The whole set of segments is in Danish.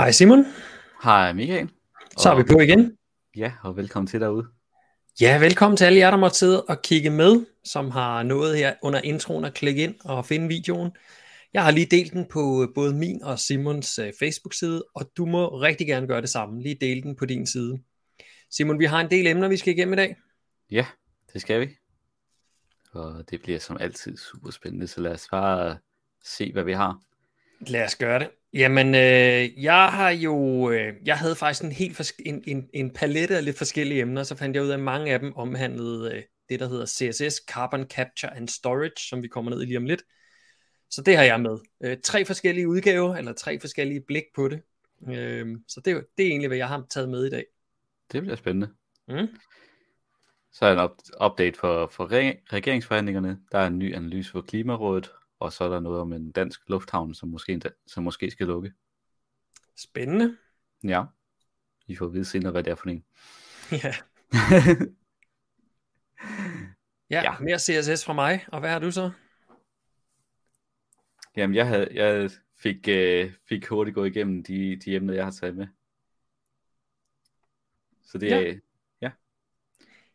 Hej Simon, Hej Michael. så er vi på igen. Ja, og velkommen til derude. Ja, velkommen til alle jer, der måtte sidde og kigge med, som har nået her under introen at klikke ind og finde videoen. Jeg har lige delt den på både min og Simons øh, Facebook-side, og du må rigtig gerne gøre det samme. Lige dele den på din side. Simon, vi har en del emner, vi skal igennem i dag. Ja, det skal vi. Og det bliver som altid super spændende, så lad os bare se, hvad vi har. Lad os gøre det. Jamen, øh, jeg har jo, øh, jeg havde faktisk en helt fors- en, en, en palette af lidt forskellige emner, så fandt jeg ud af, at mange af dem omhandlede øh, det, der hedder CSS, Carbon Capture and Storage, som vi kommer ned i lige om lidt. Så det har jeg med. Øh, tre forskellige udgaver, eller tre forskellige blik på det. Øh, så det, er det er egentlig, hvad jeg har taget med i dag. Det bliver spændende. Mm. Så er en up- update for, for re- regeringsforhandlingerne. Der er en ny analyse for Klimarådet, og så er der noget om en dansk lufthavn, som måske, som måske skal lukke. Spændende. Ja, I får at vide senere, hvad det er for en. ja. ja, Ja. mere CSS fra mig. Og hvad har du så? Jamen, jeg, havde, jeg fik, øh, fik hurtigt gået igennem de, de emner, jeg har taget med. Så det Ja. er,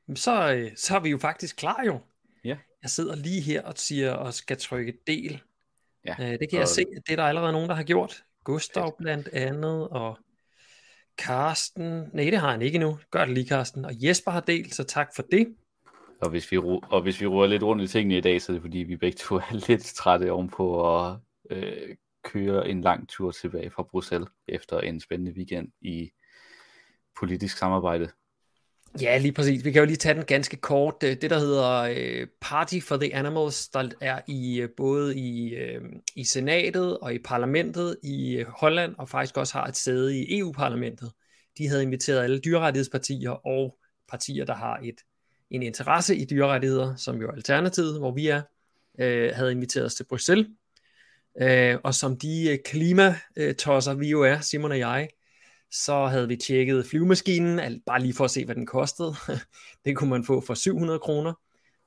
Jamen, Så, øh, så er vi jo faktisk klar jo. Jeg sidder lige her og siger, og skal trykke del. Ja, Øh, det kan jeg og- se, at det er der allerede nogen, der har gjort. Gustav blandt andet, og Karsten. Nej, det har han ikke endnu. Gør det lige, Karsten. Og Jesper har delt, så tak for det. Og hvis vi, ru- og hvis vi ruer lidt rundt i tingene i dag, så er det fordi, vi begge to er lidt trætte ovenpå at øh, køre en lang tur tilbage fra Bruxelles efter en spændende weekend i politisk samarbejde. Ja, lige præcis. Vi kan jo lige tage den ganske kort. Øh, det, der hedder øh, Party for the Animals, der er i øh, både i, øh, i senatet og i parlamentet i øh, Holland, og faktisk også har et sæde i EU-parlamentet. De havde inviteret alle dyrerettighedspartier og partier, der har et, en interesse i dyrerettigheder, som jo er Alternativet, hvor vi er, øh, havde inviteret os til Bruxelles. Øh, og som de øh, klimatosser, vi jo er, Simon og jeg, så havde vi tjekket flyvemaskinen, bare lige for at se, hvad den kostede. det kunne man få for 700 kroner.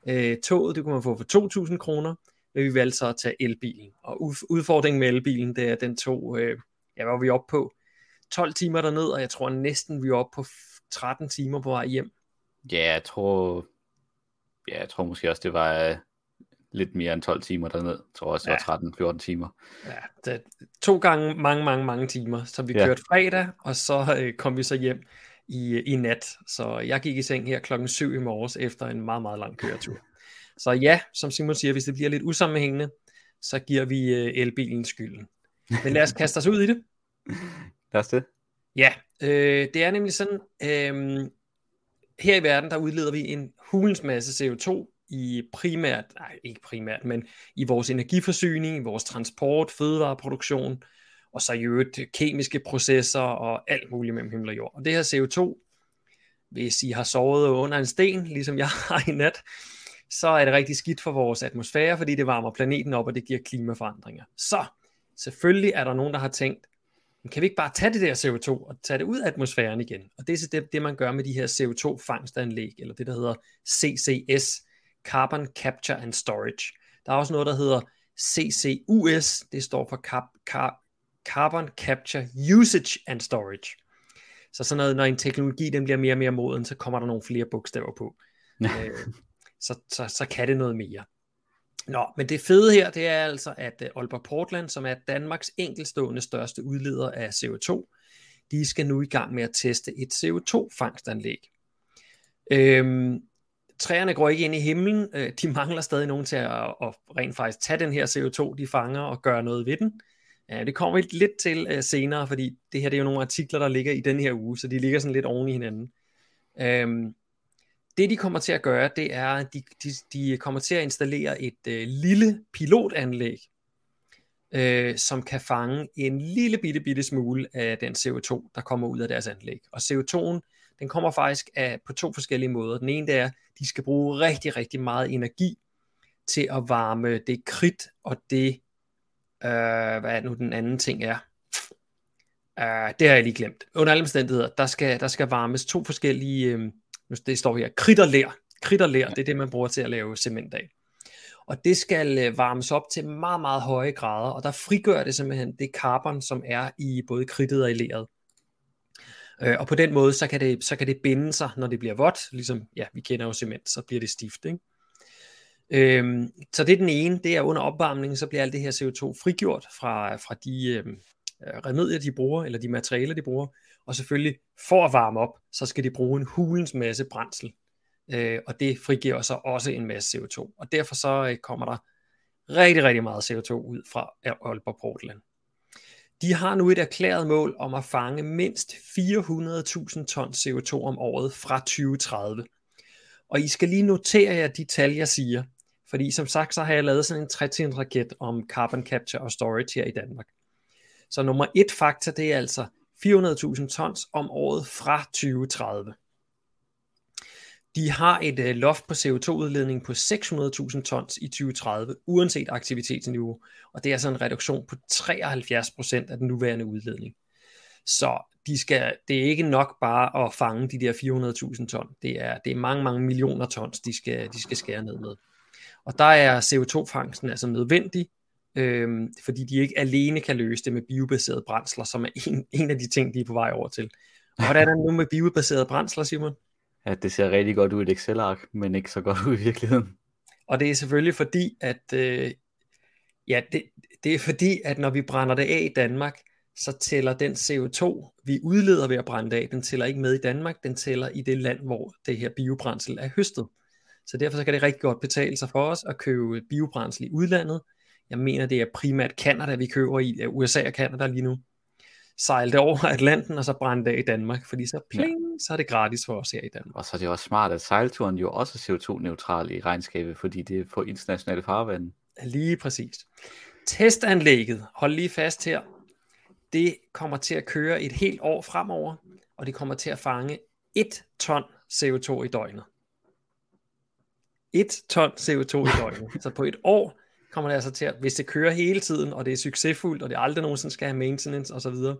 Øh, toget, det kunne man få for 2.000 kroner. Men vi valgte så at tage elbilen. Og udfordringen med elbilen, det er, at den tog, øh, ja, hvad var vi oppe på? 12 timer derned, og jeg tror næsten, vi er oppe på 13 timer på vej hjem. Ja, jeg tror, ja, jeg tror måske også, det var øh, lidt mere end 12 timer derned. Jeg tror også, det var 13-14 timer. Ja, det, to gange mange, mange, mange timer. Så vi Ja. kørte fredag, og så øh, kom vi så hjem i, i nat. Så jeg gik i seng her klokken 7 i morges efter en meget, meget lang køretur. Så ja, som Simon siger, hvis det bliver lidt usammenhængende, så giver vi øh, elbilen skylden. Men lad os kaste os ud i det. Lad os det. Ja, øh, det er nemlig sådan, øh, her i verden, der udleder vi en hulens masse CO2 i primært, nej ikke primært, men i vores energiforsyning, i vores transport, fødevareproduktion, og så i øvrigt øh, kemiske processer og alt muligt mellem himmel og jord. Og det her CO2, hvis I har sovet under en sten, ligesom jeg har i nat, så er det rigtig skidt for vores atmosfære, fordi det varmer planeten op, og det giver klimaforandringer. Så selvfølgelig er der nogen, der har tænkt, kan vi ikke bare tage det der CO2 og tage det ud af atmosfæren igen? Og det er så det, det man gør med de her CO2-fangstanlæg, eller det, der hedder CCS, Carbon Capture and Storage. Der er også noget, der hedder CCUS, det står for Cap- Car- Carbon Capture Usage and Storage. Så sådan noget, når en teknologi den bliver mere og mere moden, så kommer der nogle flere bogstaver på. øh, så, så, så kan det noget mere. Nå, men det fede her, det er altså, at øh, Aalborg Portland, som er Danmarks enkelstående største udleder af CO2, de skal nu i gang med at teste et CO2-fangstanlæg. Øhm, træerne går ikke ind i himlen, øh, de mangler stadig nogen til at, at rent faktisk tage den her CO2, de fanger, og gøre noget ved den. Det kommer vi lidt til øh, senere, fordi det her det er jo nogle artikler, der ligger i den her uge, så de ligger sådan lidt oven i hinanden. Øhm, det de kommer til at gøre, det er, at de, de, de kommer til at installere et øh, lille pilotanlæg, øh, som kan fange en lille bitte, bitte smule af den CO2, der kommer ud af deres anlæg. Og CO2'en, den kommer faktisk af, på to forskellige måder. Den ene det er, at de skal bruge rigtig, rigtig meget energi til at varme det kridt og det, øh, hvad er nu den anden ting er, Uh, det har jeg lige glemt. Under alle omstændigheder, der skal, der skal varmes to forskellige, øh, det står her, kridt og lær. Kridt og lær, det er det, man bruger til at lave cement af. Og det skal øh, varmes op til meget, meget høje grader, og der frigør det simpelthen det carbon, som er i både kridtet og i leret. Øh, og på den måde, så kan, det, så kan det binde sig, når det bliver vådt, ligesom, ja, vi kender jo cement, så bliver det stift, ikke? Øhm, så det er den ene, det er under opvarmningen, så bliver alt det her CO2 frigjort fra, fra de øhm, øh, remedier, de bruger, eller de materialer, de bruger, og selvfølgelig for at varme op, så skal de bruge en hulens masse brændsel, øh, og det frigiver så også en masse CO2, og derfor så øh, kommer der rigtig, rigtig meget CO2 ud fra Aalborg Portland. De har nu et erklæret mål om at fange mindst 400.000 tons CO2 om året fra 2030. Og I skal lige notere jer de tal, jeg siger. Fordi som sagt, så har jeg lavet sådan en 30 raket om carbon capture og storage her i Danmark. Så nummer et faktor, det er altså 400.000 tons om året fra 2030. De har et øh, loft på CO2-udledning på 600.000 tons i 2030, uanset aktivitetsniveau, og det er altså en reduktion på 73% af den nuværende udledning. Så de skal, det er ikke nok bare at fange de der 400.000 ton. Det er, det er mange, mange millioner tons, de skal, de skal skære ned med. Og der er CO2-fangsten altså nødvendig, øhm, fordi de ikke alene kan løse det med biobaserede brændsler, som er en, en af de ting, de er på vej over til. Og hvordan er det nu med biobaserede brændsler, Simon? At det ser rigtig godt ud i et Excel-ark, men ikke så godt ud i virkeligheden. Og det er selvfølgelig fordi, at øh, ja, det, det er fordi, at når vi brænder det af i Danmark, så tæller den CO2, vi udleder ved at brænde det af, den tæller ikke med i Danmark, den tæller i det land, hvor det her biobrændsel er høstet. Så derfor så kan det rigtig godt betale sig for os at købe biobrændsel i udlandet. Jeg mener, det er primært Kanada, vi køber i, USA og Kanada lige nu sejle det over Atlanten og så brænde det af i Danmark, fordi så pling, ja. så er det gratis for os her i Danmark. Og så er det også smart, at sejlturen jo også er CO2-neutral i regnskabet, fordi det er på internationale farvande. Lige præcis. Testanlægget, hold lige fast her, det kommer til at køre et helt år fremover, og det kommer til at fange 1 ton CO2 i døgnet. 1 ton CO2 i døgnet. så på et år kommer det altså til at, hvis det kører hele tiden, og det er succesfuldt, og det aldrig nogensinde skal have maintenance osv., så,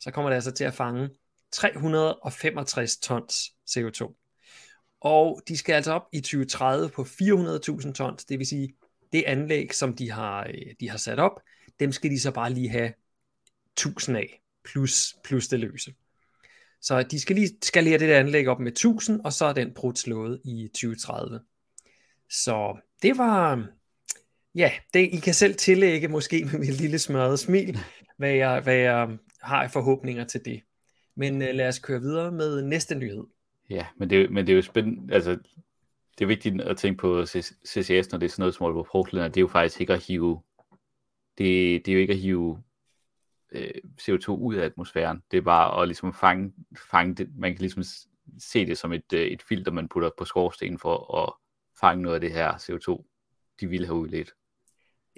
så kommer det altså til at fange 365 tons CO2. Og de skal altså op i 2030 på 400.000 tons, det vil sige, det anlæg, som de har, øh, de har sat op, dem skal de så bare lige have 1000 af, plus, plus det løse. Så de skal lige skalere det der anlæg op med 1000, og så er den brudt slået i 2030. Så det var, ja, det, I kan selv tillægge måske med mit lille smørrede smil, hvad jeg, hvad jeg um, har i forhåbninger til det. Men uh, lad os køre videre med næste nyhed. Ja, men det, men det er jo spændende, altså det er vigtigt at tænke på CCS, når det er sådan noget som Aalborg Portland, det er jo faktisk ikke at hive, det, det er jo ikke at hive øh, CO2 ud af atmosfæren, det er bare at ligesom fange, fange det, man kan ligesom se det som et, øh, et filter, man putter på skorstenen for at fange noget af det her CO2, de ville have udledt.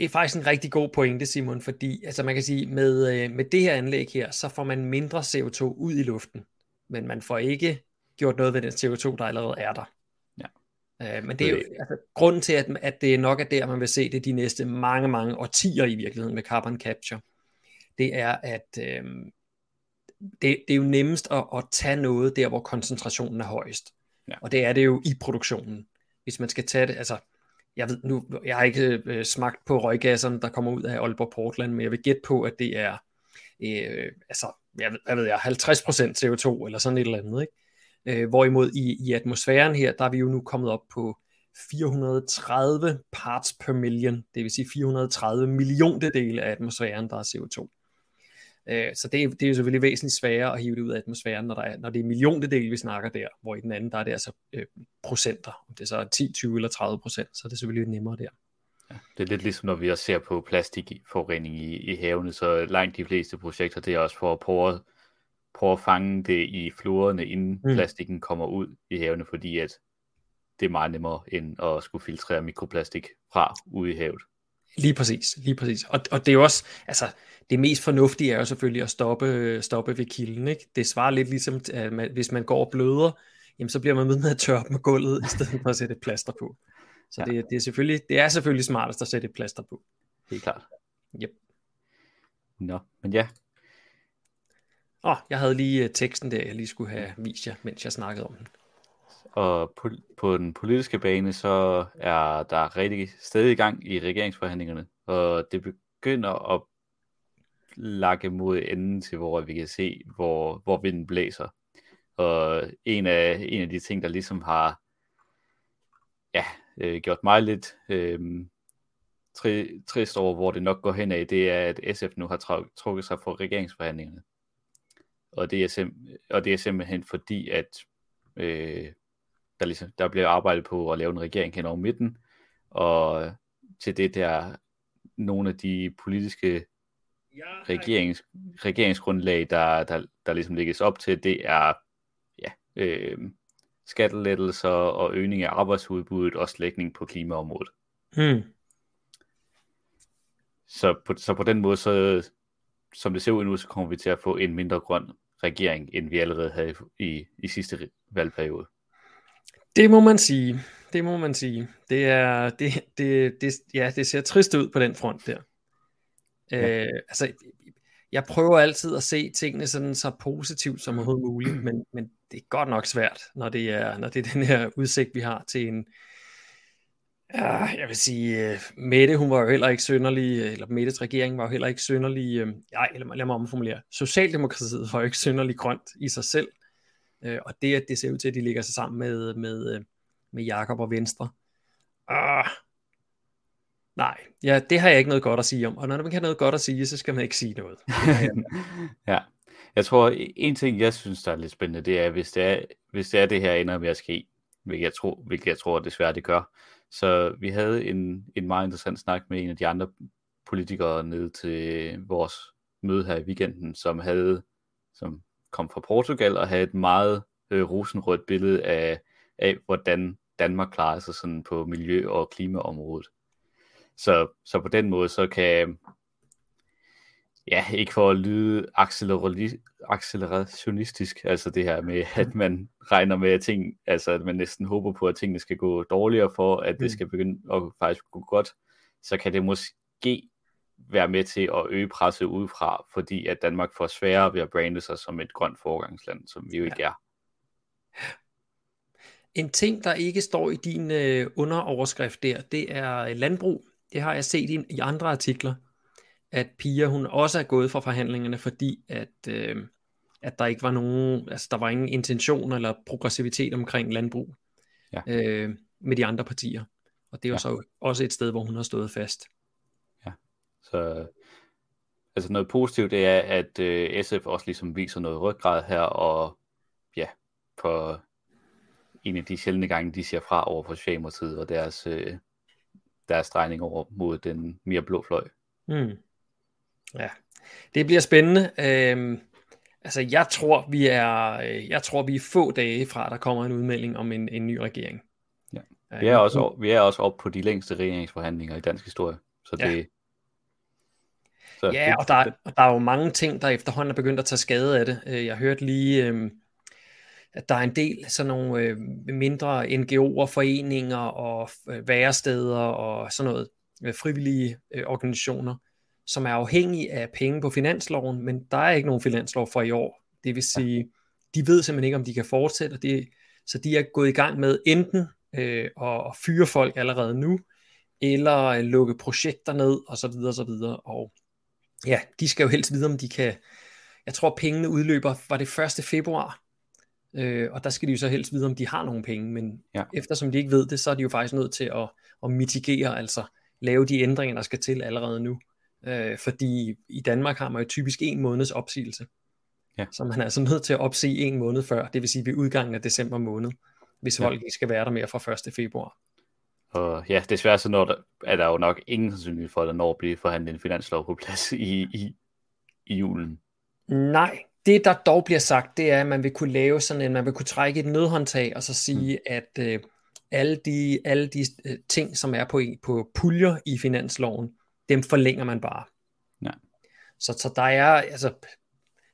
Det er faktisk en rigtig god pointe, Simon, fordi altså man kan sige, med, øh, med det her anlæg her, så får man mindre CO2 ud i luften, men man får ikke gjort noget ved den CO2, der allerede er der. Ja. Øh, men det er jo altså, grunden til, at, at det nok er der, man vil se det de næste mange, mange årtier i virkeligheden med carbon capture. Det er, at øh, det, det er jo nemmest at, at tage noget der, hvor koncentrationen er højest. Ja. Og det er det jo i produktionen. Hvis man skal tage det, altså jeg ved nu, jeg har ikke øh, smagt på røggasserne, der kommer ud af Aalborg Portland, men jeg vil gætte på, at det er, øh, altså, jeg, hvad ved jeg, 50% CO2 eller sådan et eller andet, ikke? Øh, hvorimod i, i atmosfæren her, der er vi jo nu kommet op på 430 parts per million, det vil sige 430 milliondedele af atmosfæren, der er CO2. Øh, så det, det er jo selvfølgelig væsentligt sværere at hive det ud af atmosfæren, når, der er, når det er milliontedel, vi snakker der, hvor i den anden, der er det altså øh, procenter. Om det så er 10, 20 eller 30 procent, så er det selvfølgelig nemmere der. Ja, det er lidt ligesom, når vi også ser på plastikforurening i, i havene, så langt de fleste projekter, det er også for at prøve, prøve at fange det i floderne, inden mm. plastikken kommer ud i havene, fordi at det er meget nemmere, end at skulle filtrere mikroplastik fra ude i havet. Lige præcis, lige præcis. Og, og det er jo også, altså, det mest fornuftige er jo selvfølgelig at stoppe, stoppe ved kilden. Ikke? Det svarer lidt ligesom, at man, hvis man går og bløder, jamen, så bliver man ved med at tørre op med gulvet, i stedet for at sætte et plaster på. Så ja. det, det, er selvfølgelig, det er selvfølgelig smartest at sætte et plaster på. Helt klart. Yep. Nå, men ja. Åh, oh, jeg havde lige øh, teksten der, jeg lige skulle have vist jer, mens jeg snakkede om den. Og på, på den politiske bane, så er der rigtig stadig i gang i regeringsforhandlingerne, og det begynder at lakke mod enden til, hvor vi kan se, hvor, hvor vinden blæser. Og en af, en af de ting, der ligesom har ja, øh, gjort mig lidt øh, tri, trist over, hvor det nok går hen af, det er, at SF nu har trukket sig fra regeringsforhandlingerne. Og det er, sim- og det er simpelthen fordi, at øh, der, ligesom, der bliver arbejdet på at lave en regering hen over midten, og til det der nogle af de politiske regerings, regeringsgrundlag, der, der, der ligesom lægges op til, det er ja, øh, skattelettelser og øgning af arbejdsudbuddet og slægning på klimaområdet. Hmm. Så, på, så på den måde, så, som det ser ud nu, så kommer vi til at få en mindre grøn regering, end vi allerede havde i, i sidste valgperiode. Det må man sige. Det må man sige. Det er det, det, det, ja, det ser trist ud på den front der. Ja. Øh, altså, jeg prøver altid at se tingene sådan så positivt som overhovedet muligt, men, men det er godt nok svært, når det er, når det er den her udsigt, vi har til en, ja, jeg vil sige, uh, Mette, hun var jo heller ikke sønderlig, eller Mettes regering var jo heller ikke sønderlig, ja, eller lad mig omformulere, Socialdemokratiet var jo ikke sønderlig grønt i sig selv, Øh, og det, at det ser ud til, at de ligger sig sammen med, med, øh, med Jakob og Venstre, Ah, Nej, ja, det har jeg ikke noget godt at sige om. Og når man kan have noget godt at sige, så skal man ikke sige noget. ja, jeg tror, en ting, jeg synes, der er lidt spændende, det er, hvis det er, hvis det, er det her ender med at ske, hvilket jeg tror, hvilket jeg tror desværre det gør. Så vi havde en, en meget interessant snak med en af de andre politikere ned til vores møde her i weekenden, som havde, som kom fra Portugal og havde et meget øh, rosenrødt billede af, af, hvordan Danmark klarer sig sådan på miljø- og klimaområdet. Så, så på den måde, så kan, ja, ikke for at lyde accelerationistisk, altså det her med, at man regner med, at ting, altså at man næsten håber på, at tingene skal gå dårligere for, at det mm. skal begynde at faktisk gå godt, så kan det måske være med til at øge presset udefra, fordi at Danmark får sværere ved at brande sig som et grønt forgangsland, som vi jo ikke ja. er. En ting, der ikke står i din øh, underoverskrift der, det er landbrug. Det har jeg set i, i andre artikler, at Pia hun også er gået fra forhandlingerne, fordi at, øh, at der ikke var nogen, altså der var ingen intention eller progressivitet omkring landbrug ja. øh, med de andre partier. Og det er jo ja. så også et sted, hvor hun har stået fast. Så altså noget positivt det er, at øh, SF også ligesom viser noget ryggrad her, og ja, for en af de sjældne gange, de siger fra over for Socialdemokratiet og deres øh, deres drejning over mod den mere blå fløj. Mm. Ja, det bliver spændende. Øhm, altså, jeg tror, vi er, øh, jeg tror, vi er få dage fra, der kommer en udmelding om en, en ny regering. Ja. Vi er, også, vi er også oppe på de længste regeringsforhandlinger i dansk historie. Så det, ja. Så ja, og der, og der er jo mange ting, der efterhånden er begyndt at tage skade af det. Øh, jeg hørte lige, øhm, at der er en del sådan nogle øh, mindre NGO'er, foreninger og øh, væresteder og sådan noget, øh, frivillige øh, organisationer, som er afhængige af penge på finansloven, men der er ikke nogen finanslov for i år. Det vil sige, de ved simpelthen ikke, om de kan fortsætte, og det, så de er gået i gang med enten øh, at, fyre folk allerede nu, eller øh, lukke projekter ned, og så videre, og så videre. Og ja, de skal jo helst vide, om de kan, jeg tror pengene udløber, var det 1. februar, Øh, og der skal de jo så helst vide, om de har nogle penge, men ja. eftersom de ikke ved det, så er de jo faktisk nødt til at, at mitigere, altså lave de ændringer, der skal til allerede nu. Øh, fordi i Danmark har man jo typisk en måneds opsigelse. Ja. Så man er altså nødt til at opsige en måned før, det vil sige ved udgangen af december måned, hvis ja. folk ikke skal være der mere fra 1. februar. Og ja, desværre så når der, er der jo nok ingen sandsynlighed for, at der når at blive forhandlet en finanslov på plads i, i, i julen. Nej, det der dog bliver sagt, det er, at man vil kunne lave sådan en, man vil kunne trække et nødhåndtag, og så sige, mm. at øh, alle de, alle de øh, ting, som er på, på puljer i finansloven, dem forlænger man bare. Ja. Så, så der er, altså,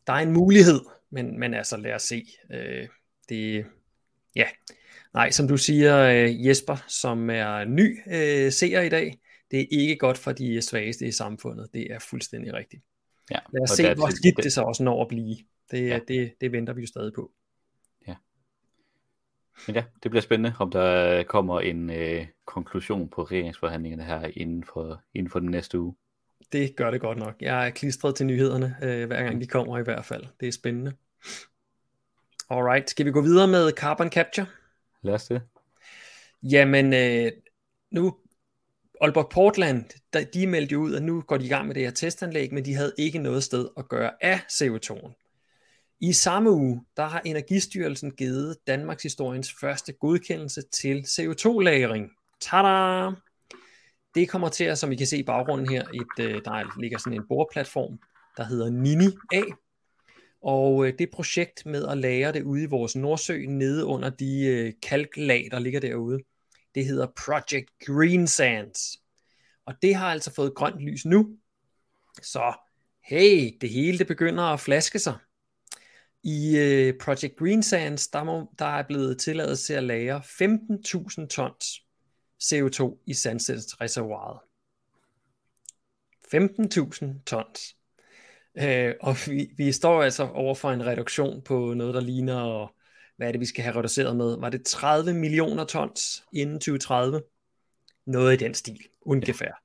der er en mulighed, men, men altså lad os se. Øh, det, ja, nej, som du siger, øh, Jesper, som er ny øh, seer i dag, det er ikke godt for de svageste i samfundet. Det er fuldstændig rigtigt. Ja, Lad os se, hvor skidt det så også når at blive. Det, ja. det, det venter vi jo stadig på. Ja. Men ja, det bliver spændende, om der kommer en øh, konklusion på regeringsforhandlingerne her inden for, inden for den næste uge. Det gør det godt nok. Jeg er klistret til nyhederne, øh, hver gang de kommer i hvert fald. Det er spændende. Alright, skal vi gå videre med carbon capture? Lad os det. Jamen, øh, nu Aalborg Portland, der, de meldte jo ud, at nu går de i gang med det her testanlæg, men de havde ikke noget sted at gøre af CO2'en. I samme uge, der har Energistyrelsen givet Danmarks historiens første godkendelse til CO2-lagring. Tada! Det kommer til at, som I kan se i baggrunden her, et, øh, der ligger sådan en boreplatform, der hedder Nini A. Og øh, det projekt med at lære det ude i vores Nordsø, nede under de øh, kalklag, der ligger derude, det hedder Project Green Sands. Og det har altså fået grønt lys nu. Så hey, det hele det begynder at flaske sig. I øh, Project Green Sands, der, må, der er blevet tilladet til at lære 15.000 tons CO2 i sandstensreservoiret. 15.000 tons. Øh, og vi, vi står altså over for en reduktion på noget, der ligner hvad er det, vi skal have reduceret med? Var det 30 millioner tons inden 2030? Noget i den stil, ungefær.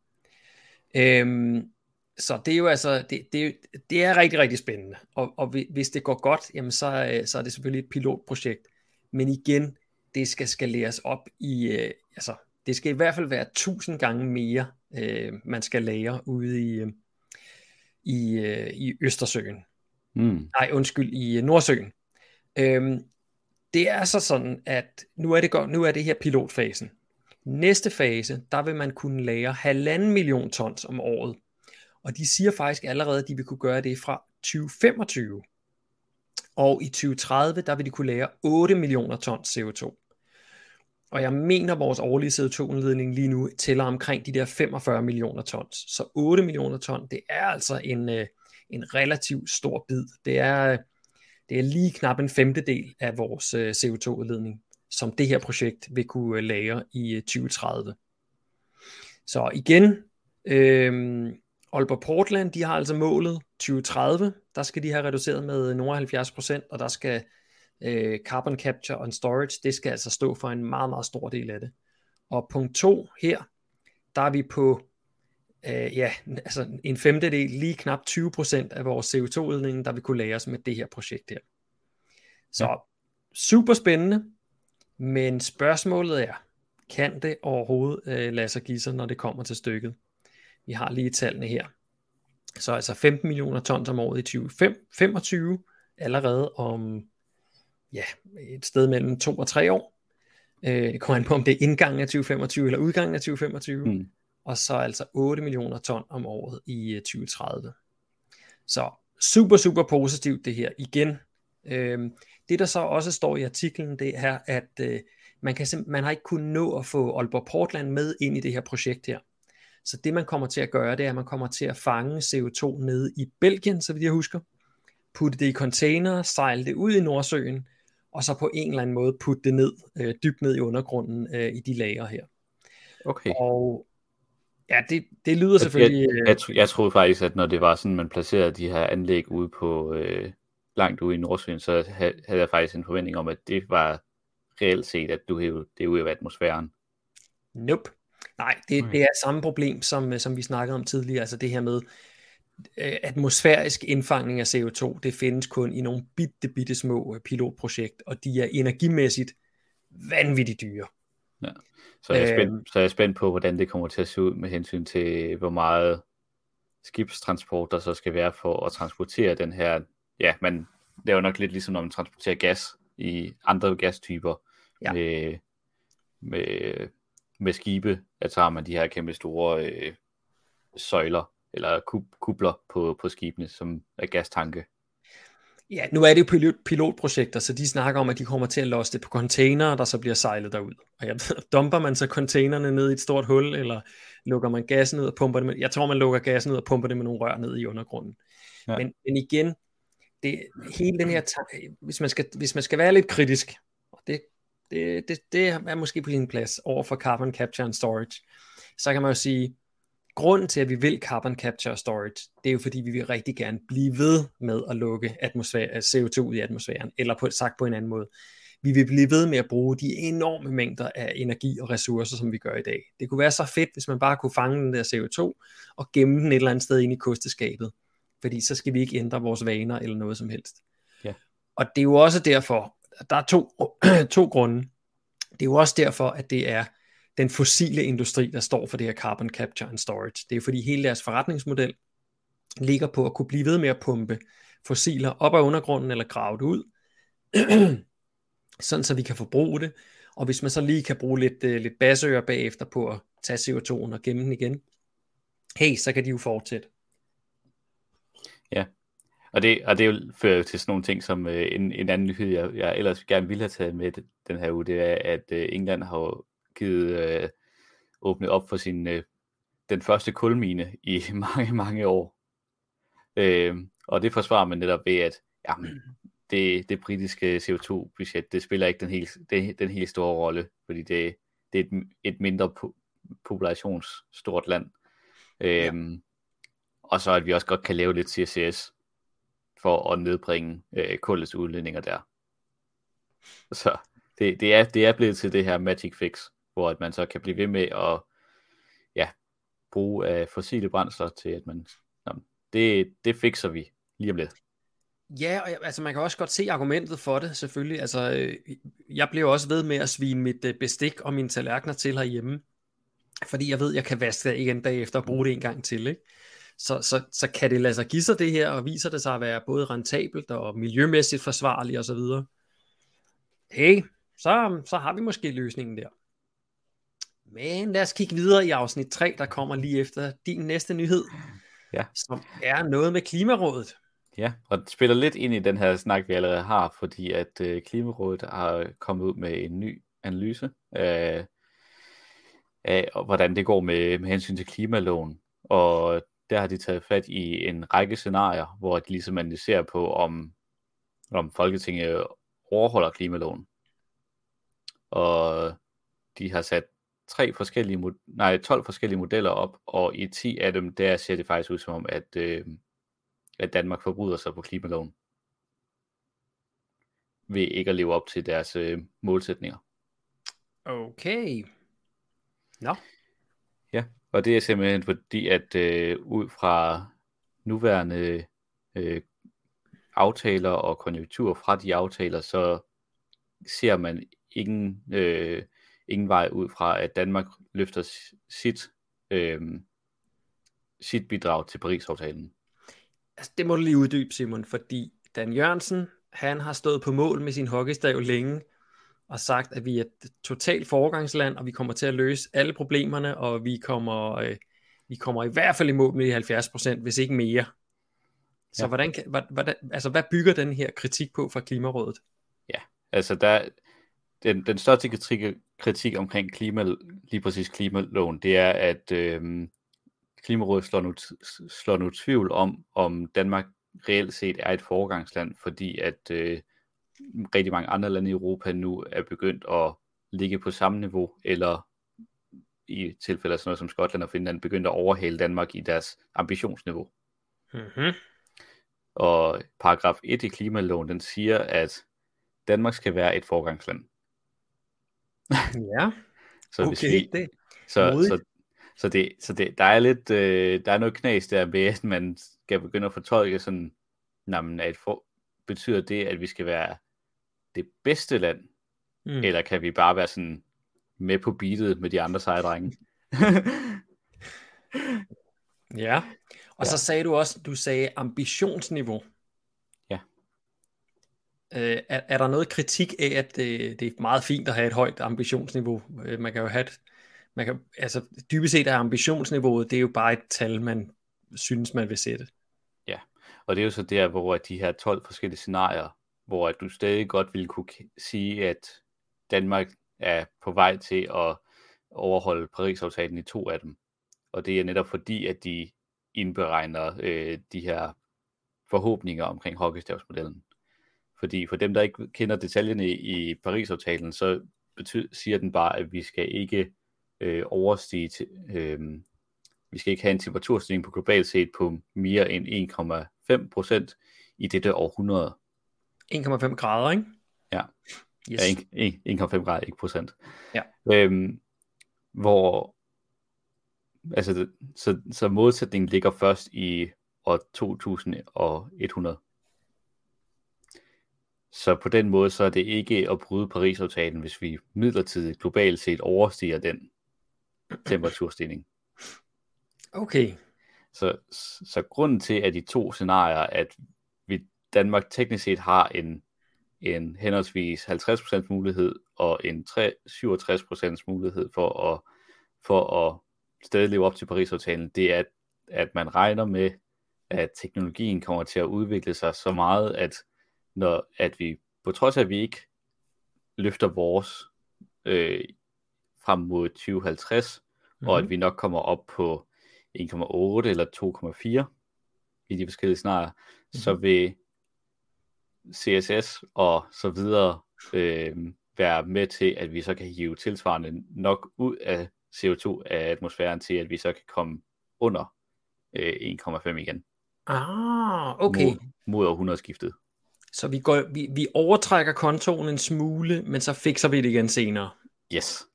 Ja. Øhm, så det er jo altså, det, det, det er rigtig, rigtig spændende. Og, og hvis det går godt, jamen så, øh, så er det selvfølgelig et pilotprojekt. Men igen, det skal skaleres op i, øh, altså, det skal i hvert fald være tusind gange mere, øh, man skal lære ude i, øh, i, øh, i Østersøen. Mm. Nej, undskyld, i Nordsøen. Øhm, det er så sådan, at nu er det, godt, nu er det her pilotfasen. Næste fase, der vil man kunne lære halvanden million tons om året. Og de siger faktisk allerede, at de vil kunne gøre det fra 2025. Og i 2030, der vil de kunne lære 8 millioner tons CO2. Og jeg mener, at vores årlige CO2-udledning lige nu tæller omkring de der 45 millioner tons. Så 8 millioner ton, det er altså en, øh, en relativt stor bid. Det er øh, det er lige knap en femtedel af vores øh, CO2-udledning, som det her projekt vil kunne lære lagre i 2030. Så igen, øh, Aalborg Portland, de har altså målet 2030, der skal de have reduceret med 70%, og der skal øh, carbon capture and storage, det skal altså stå for en meget, meget stor del af det. Og punkt 2 her, der er vi på øh, ja, altså en femtedel, lige knap 20% af vores CO2-udledning, der vil kunne lagres med det her projekt her. Så ja. super spændende, men spørgsmålet er, kan det overhovedet øh, lade sig give sig, når det kommer til stykket? Vi har lige tallene her. Så altså 15 millioner tons om året i 2025, allerede om ja, et sted mellem to og tre år. Øh, det kommer an på, om det er indgangen af 2025 eller udgangen af 2025. Mm og så altså 8 millioner ton om året i 2030. Øh, så super, super positivt det her. Igen, øh, det der så også står i artiklen, det er, at øh, man, kan man har ikke kunnet nå at få Aalborg Portland med ind i det her projekt her. Så det man kommer til at gøre, det er, at man kommer til at fange CO2 nede i Belgien, så vidt jeg husker, putte det i container, sejle det ud i Nordsøen, og så på en eller anden måde putte det ned, øh, dybt ned i undergrunden øh, i de lager her. Okay. Og Ja, det, det lyder selvfølgelig... Jeg, jeg, jeg, jeg troede faktisk, at når det var sådan, man placerede de her anlæg ude på øh, langt ude i Nordsøen, så havde jeg faktisk en forventning om, at det var reelt set, at du hævde det ude af atmosfæren. Nope. Nej, det, okay. det er samme problem, som, som vi snakkede om tidligere, altså det her med øh, atmosfærisk indfangning af CO2, det findes kun i nogle bitte, bitte små øh, pilotprojekt, og de er energimæssigt vanvittigt dyre. Ja. Så jeg, er spændt, øh, så jeg er spændt på, hvordan det kommer til at se ud med hensyn til, hvor meget skibstransport der så skal være for at transportere den her, ja, men det er jo nok lidt ligesom, når man transporterer gas i andre gastyper ja. med, med, med skibe, at så har man de her kæmpe store øh, søjler, eller kub, kubler på, på skibene, som er gastanke. Ja, nu er det jo pilot, pilotprojekter, så de snakker om, at de kommer til at losse det på containere, der så bliver sejlet derud. Og ja, dumper man så containerne ned i et stort hul, eller lukker man gassen ud og pumper det med, jeg tror man lukker gassen ud og pumper det med nogle rør ned i undergrunden. Ja. Men, men igen, det, hele den her, hvis man, skal, hvis man skal være lidt kritisk, og det, det, det, det er måske på sin plads over for carbon capture and storage, så kan man jo sige, grunden til, at vi vil carbon capture storage, det er jo fordi, vi vil rigtig gerne blive ved med at lukke atmosfære, CO2 ud i atmosfæren, eller på, sagt på en anden måde. vi vil blive ved med at bruge de enorme mængder af energi og ressourcer, som vi gør i dag. Det kunne være så fedt, hvis man bare kunne fange den der CO2 og gemme den et eller andet sted ind i kosteskabet. Fordi så skal vi ikke ændre vores vaner eller noget som helst. Ja. Og det er jo også derfor, der er to, to grunde. Det er jo også derfor, at det er den fossile industri, der står for det her carbon capture and storage. Det er fordi hele deres forretningsmodel ligger på at kunne blive ved med at pumpe fossiler op af undergrunden eller grave det ud, sådan så vi kan forbruge det, og hvis man så lige kan bruge lidt, øh, lidt basører bagefter på at tage CO2'en og gemme den igen, hey, så kan de jo fortsætte. Ja, og det, og det fører jo til sådan nogle ting som øh, en, en anden nyhed, jeg, jeg ellers gerne ville have taget med den her uge, det er, at øh, England har givet uh, åbnet op for sin uh, den første kulmine i mange, mange år. Uh, og det forsvarer man netop ved, at jamen, det, det britiske CO2-budget, det spiller ikke den helt, det, den helt store rolle, fordi det, det er et, et mindre po- populationsstort land. Ja. Øhm, og så at vi også godt kan lave lidt CCS for at nedbringe øh, kullets udledninger der. Så det, det, er, det er blevet til det her magic fix, hvor at man så kan blive ved med at ja, bruge af fossile brændsler til, at man, jamen, det, det fikser vi lige om lidt. Ja, og altså man kan også godt se argumentet for det, selvfølgelig. Altså, øh, jeg bliver også ved med at svine mit øh, bestik og mine tallerkener til herhjemme, fordi jeg ved, jeg kan vaske det igen dag efter og bruge det en gang til, ikke? Så, så, så kan det lade sig give sig det her, og viser det sig at være både rentabelt og miljømæssigt forsvarligt osv. Hey, så, så har vi måske løsningen der. Men lad os kigge videre i afsnit 3, der kommer lige efter din næste nyhed, ja. som er noget med Klimarådet. Ja, og det spiller lidt ind i den her snak, vi allerede har, fordi at øh, Klimarådet har kommet ud med en ny analyse af, af hvordan det går med, med hensyn til klimaloven. Og der har de taget fat i en række scenarier, hvor de ligesom analyserer på, om, om Folketinget overholder klimaloven. Og de har sat tre forskellige, nej, 12 forskellige modeller op, og i 10 af dem, der ser det faktisk ud som om, at, øh, at Danmark forbryder sig på klimaloven ved ikke at leve op til deres øh, målsætninger. Okay. Nå. Ja, og det er simpelthen fordi, at øh, ud fra nuværende øh, aftaler og konjunktur fra de aftaler, så ser man ingen, øh, ingen vej ud fra, at Danmark løfter sit, øh, sit bidrag til Paris-aftalen. Altså, det må du lige uddybe, Simon, fordi Dan Jørgensen, han har stået på mål med sin hockeystav længe, og sagt, at vi er et totalt foregangsland, og vi kommer til at løse alle problemerne, og vi kommer, øh, vi kommer i hvert fald i mål med de 70 procent, hvis ikke mere. Så ja. hvordan, hvordan, altså, hvad bygger den her kritik på fra Klimarådet? Ja, altså der, den, den største kritik, kritik omkring klima, lige præcis klimaloven, det er, at øh, Klimarådet slår nu, slår nu tvivl om, om Danmark reelt set er et foregangsland, fordi at øh, rigtig mange andre lande i Europa nu er begyndt at ligge på samme niveau, eller i tilfælde af sådan noget som Skotland og Finland, begyndt at overhale Danmark i deres ambitionsniveau. Mm-hmm. Og paragraf 1 i klimaloven, den siger, at Danmark skal være et forgangsland. ja, så hvis vi, det så, så, så, det, så det, der er lidt, øh, der er noget knas der med, at man skal begynde at fortolke sådan, jamen, at for, betyder det, at vi skal være det bedste land, mm. eller kan vi bare være sådan med på beatet med de andre sejdrenge? ja, og ja. så sagde du også, du sagde ambitionsniveau. Øh, er, er der noget kritik af, at det, det er meget fint at have et højt ambitionsniveau? Øh, man kan jo have et, man kan, altså dybest set er ambitionsniveauet, det er jo bare et tal, man synes, man vil sætte. Ja, og det er jo så der, hvor de her 12 forskellige scenarier, hvor at du stadig godt ville kunne sige, at Danmark er på vej til at overholde Paris-aftalen i to af dem. Og det er netop fordi, at de indberegner øh, de her forhåbninger omkring hockeystavsmodellen. Fordi for dem, der ikke kender detaljerne i Paris-aftalen, så betyder, siger den bare, at vi skal ikke øh, overstige, til, øh, vi skal ikke have en temperaturstigning på globalt set på mere end 1,5 procent i dette århundrede. 1,5 grader, ikke? Ja. Yes. Ja, 1,5 grader, ikke procent. Ja. Øhm, hvor altså, så, så modsætningen ligger først i år 2100. Så på den måde, så er det ikke at bryde Paris-aftalen, hvis vi midlertidigt globalt set overstiger den temperaturstigning. Okay. Så, så grunden til, at de to scenarier, at vi Danmark teknisk set har en, en henholdsvis 50% mulighed og en 67% mulighed for at, for at stadig leve op til Paris-aftalen, det er, at, at man regner med, at teknologien kommer til at udvikle sig så meget, at når at vi, på trods af at vi ikke løfter vores øh, frem mod 2050, mm-hmm. og at mhm. vi nok kommer op på 1,8 eller 2,4 i de forskellige scenarier, mm-hmm. så vil CSS og så videre øh, være med til, at vi så kan hive tilsvarende nok ud af CO2 af atmosfæren til, at vi så kan komme under øh, 1,5 igen. Ah, okay. Mod, mod århundredeskiftet. Så vi, går, vi, vi overtrækker kontoen en smule, men så fikser vi det igen senere. Yes.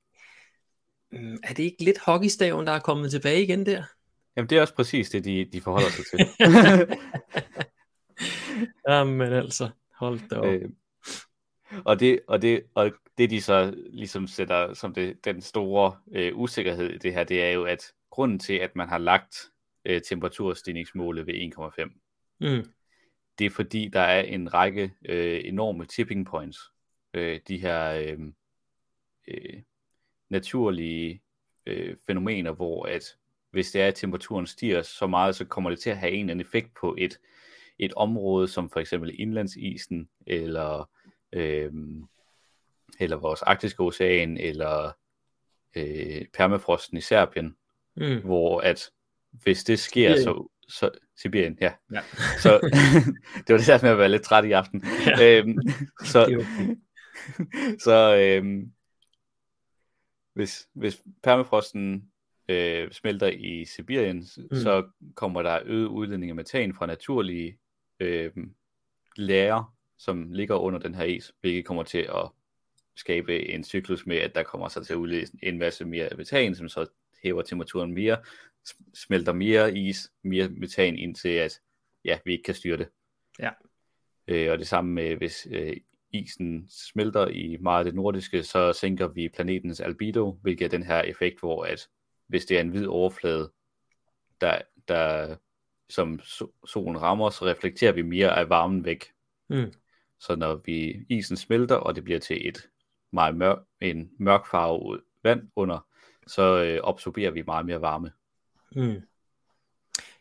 Mm, er det ikke lidt hockeystaven, der er kommet tilbage igen der? Jamen det er også præcis det, de, de forholder sig til. Jamen altså, hold da op. Øh, og, det, og, det, og det de så ligesom sætter som det, den store øh, usikkerhed i det her, det er jo, at grunden til, at man har lagt øh, temperaturstigningsmålet ved 1,5, mm. Det er fordi, der er en række øh, enorme tipping points. Øh, de her øh, øh, naturlige øh, fænomener, hvor at hvis det er, at temperaturen stiger så meget, så kommer det til at have en eller anden effekt på et, et område, som for eksempel indlandsisen, eller, øh, eller vores arktiske ocean, eller øh, permafrosten i Serbien, mm. hvor at hvis det sker, Sibirien. så, så Sibirien, ja. ja. så det var det der med at være lidt træt i aften. Ja. Øhm, så så øhm, hvis, hvis permafrosten øh, smelter i Sibirien, mm. så kommer der øget udledning af metan fra naturlige øh, lærer, som ligger under den her is, hvilket kommer til at skabe en cyklus med, at der kommer så til at udlede en masse mere metan, som så hæver temperaturen mere, smelter mere is, mere metan, indtil at ja, vi ikke kan styre det. Ja. Øh, og det samme med, hvis øh, isen smelter i meget af det nordiske, så sænker vi planetens albedo, hvilket er den her effekt, hvor at hvis det er en hvid overflade, der, der som solen rammer, så reflekterer vi mere af varmen væk. Mm. Så når vi isen smelter, og det bliver til et meget mørk, en mørk farve vand under, så øh, absorberer vi meget mere varme. Mm.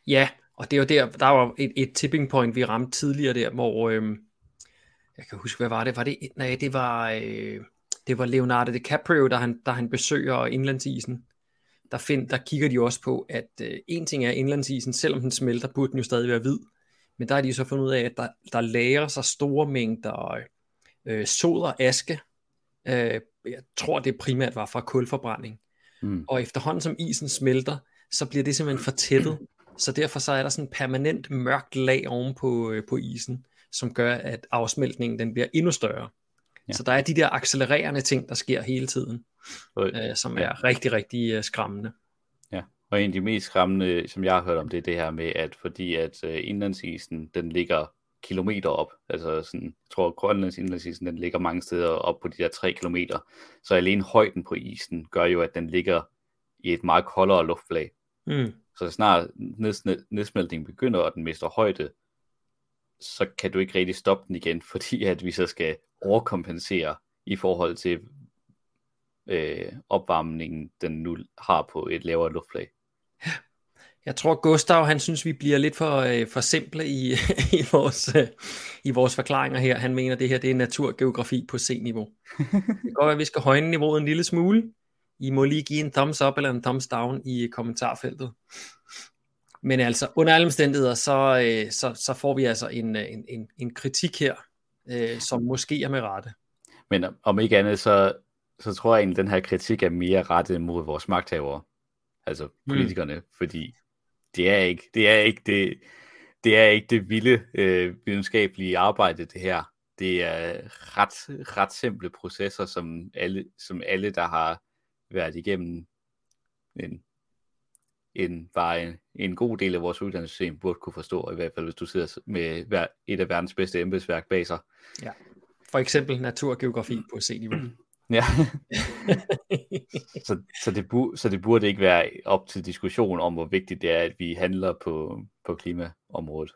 Ja, og det er jo der, der var et, et tipping point, vi ramte tidligere der, hvor, øh, jeg kan huske, hvad var det? Var det, nej, det var, øh, det var Leonardo DiCaprio, der han, der han besøger indlandsisen. Der, find, der kigger de også på, at øh, en ting er indlandsisen, selvom den smelter, burde den jo stadig være hvid. Men der har de så fundet ud af, at der, der lærer sig store mængder øh, sod og aske. Øh, jeg tror, det primært var fra kulforbrænding. Mm. Og efterhånden som isen smelter, så bliver det simpelthen fortættet. Så derfor så er der sådan en permanent mørkt lag oven på, øh, på isen som gør, at afsmeltningen den bliver endnu større. Ja. Så der er de der accelererende ting, der sker hele tiden, øh, som er ja. rigtig, rigtig øh, skræmmende. Ja, og en af de mest skræmmende, som jeg har hørt om, det er det her med, at fordi at øh, indlandsisen, den ligger kilometer op, altså sådan, jeg tror, at Grønlands indlandsisen, den ligger mange steder op på de der 3 kilometer, så alene højden på isen gør jo, at den ligger i et meget koldere luftlag. Mm. Så snart nedsmeltningen begynder, og den mister højde, så kan du ikke rigtig stoppe den igen, fordi at vi så skal overkompensere i forhold til øh, opvarmningen, den nu har på et lavere luftlag. Jeg tror, Gustav, han synes, vi bliver lidt for, øh, for simple i, i, vores, øh, i vores forklaringer her. Han mener, det her det er naturgeografi på C-niveau. Det kan godt være, at vi skal højne niveauet en lille smule. I må lige give en thumbs up eller en thumbs down i kommentarfeltet. Men altså, under alle omstændigheder, så, øh, så, så får vi altså en, øh, en, en, en kritik her, øh, som måske er med rette. Men om ikke andet, så, så tror jeg egentlig, at den her kritik er mere rettet mod vores magthavere, altså mm. politikerne, mm. fordi det er ikke det, er ikke det, det, er ikke det vilde øh, videnskabelige arbejde, det her. det er ret, ret simple processer, som alle, som alle, der har været igennem en, en, bare en, en god del af vores uddannelsessystem, burde kunne forstå, i hvert fald hvis du sidder med et af verdens bedste embedsværk bag sig. Ja. For eksempel naturgeografi på C-niveau. Ja. så, så, det bu- så det burde ikke være op til diskussion om, hvor vigtigt det er, at vi handler på, på klimaområdet.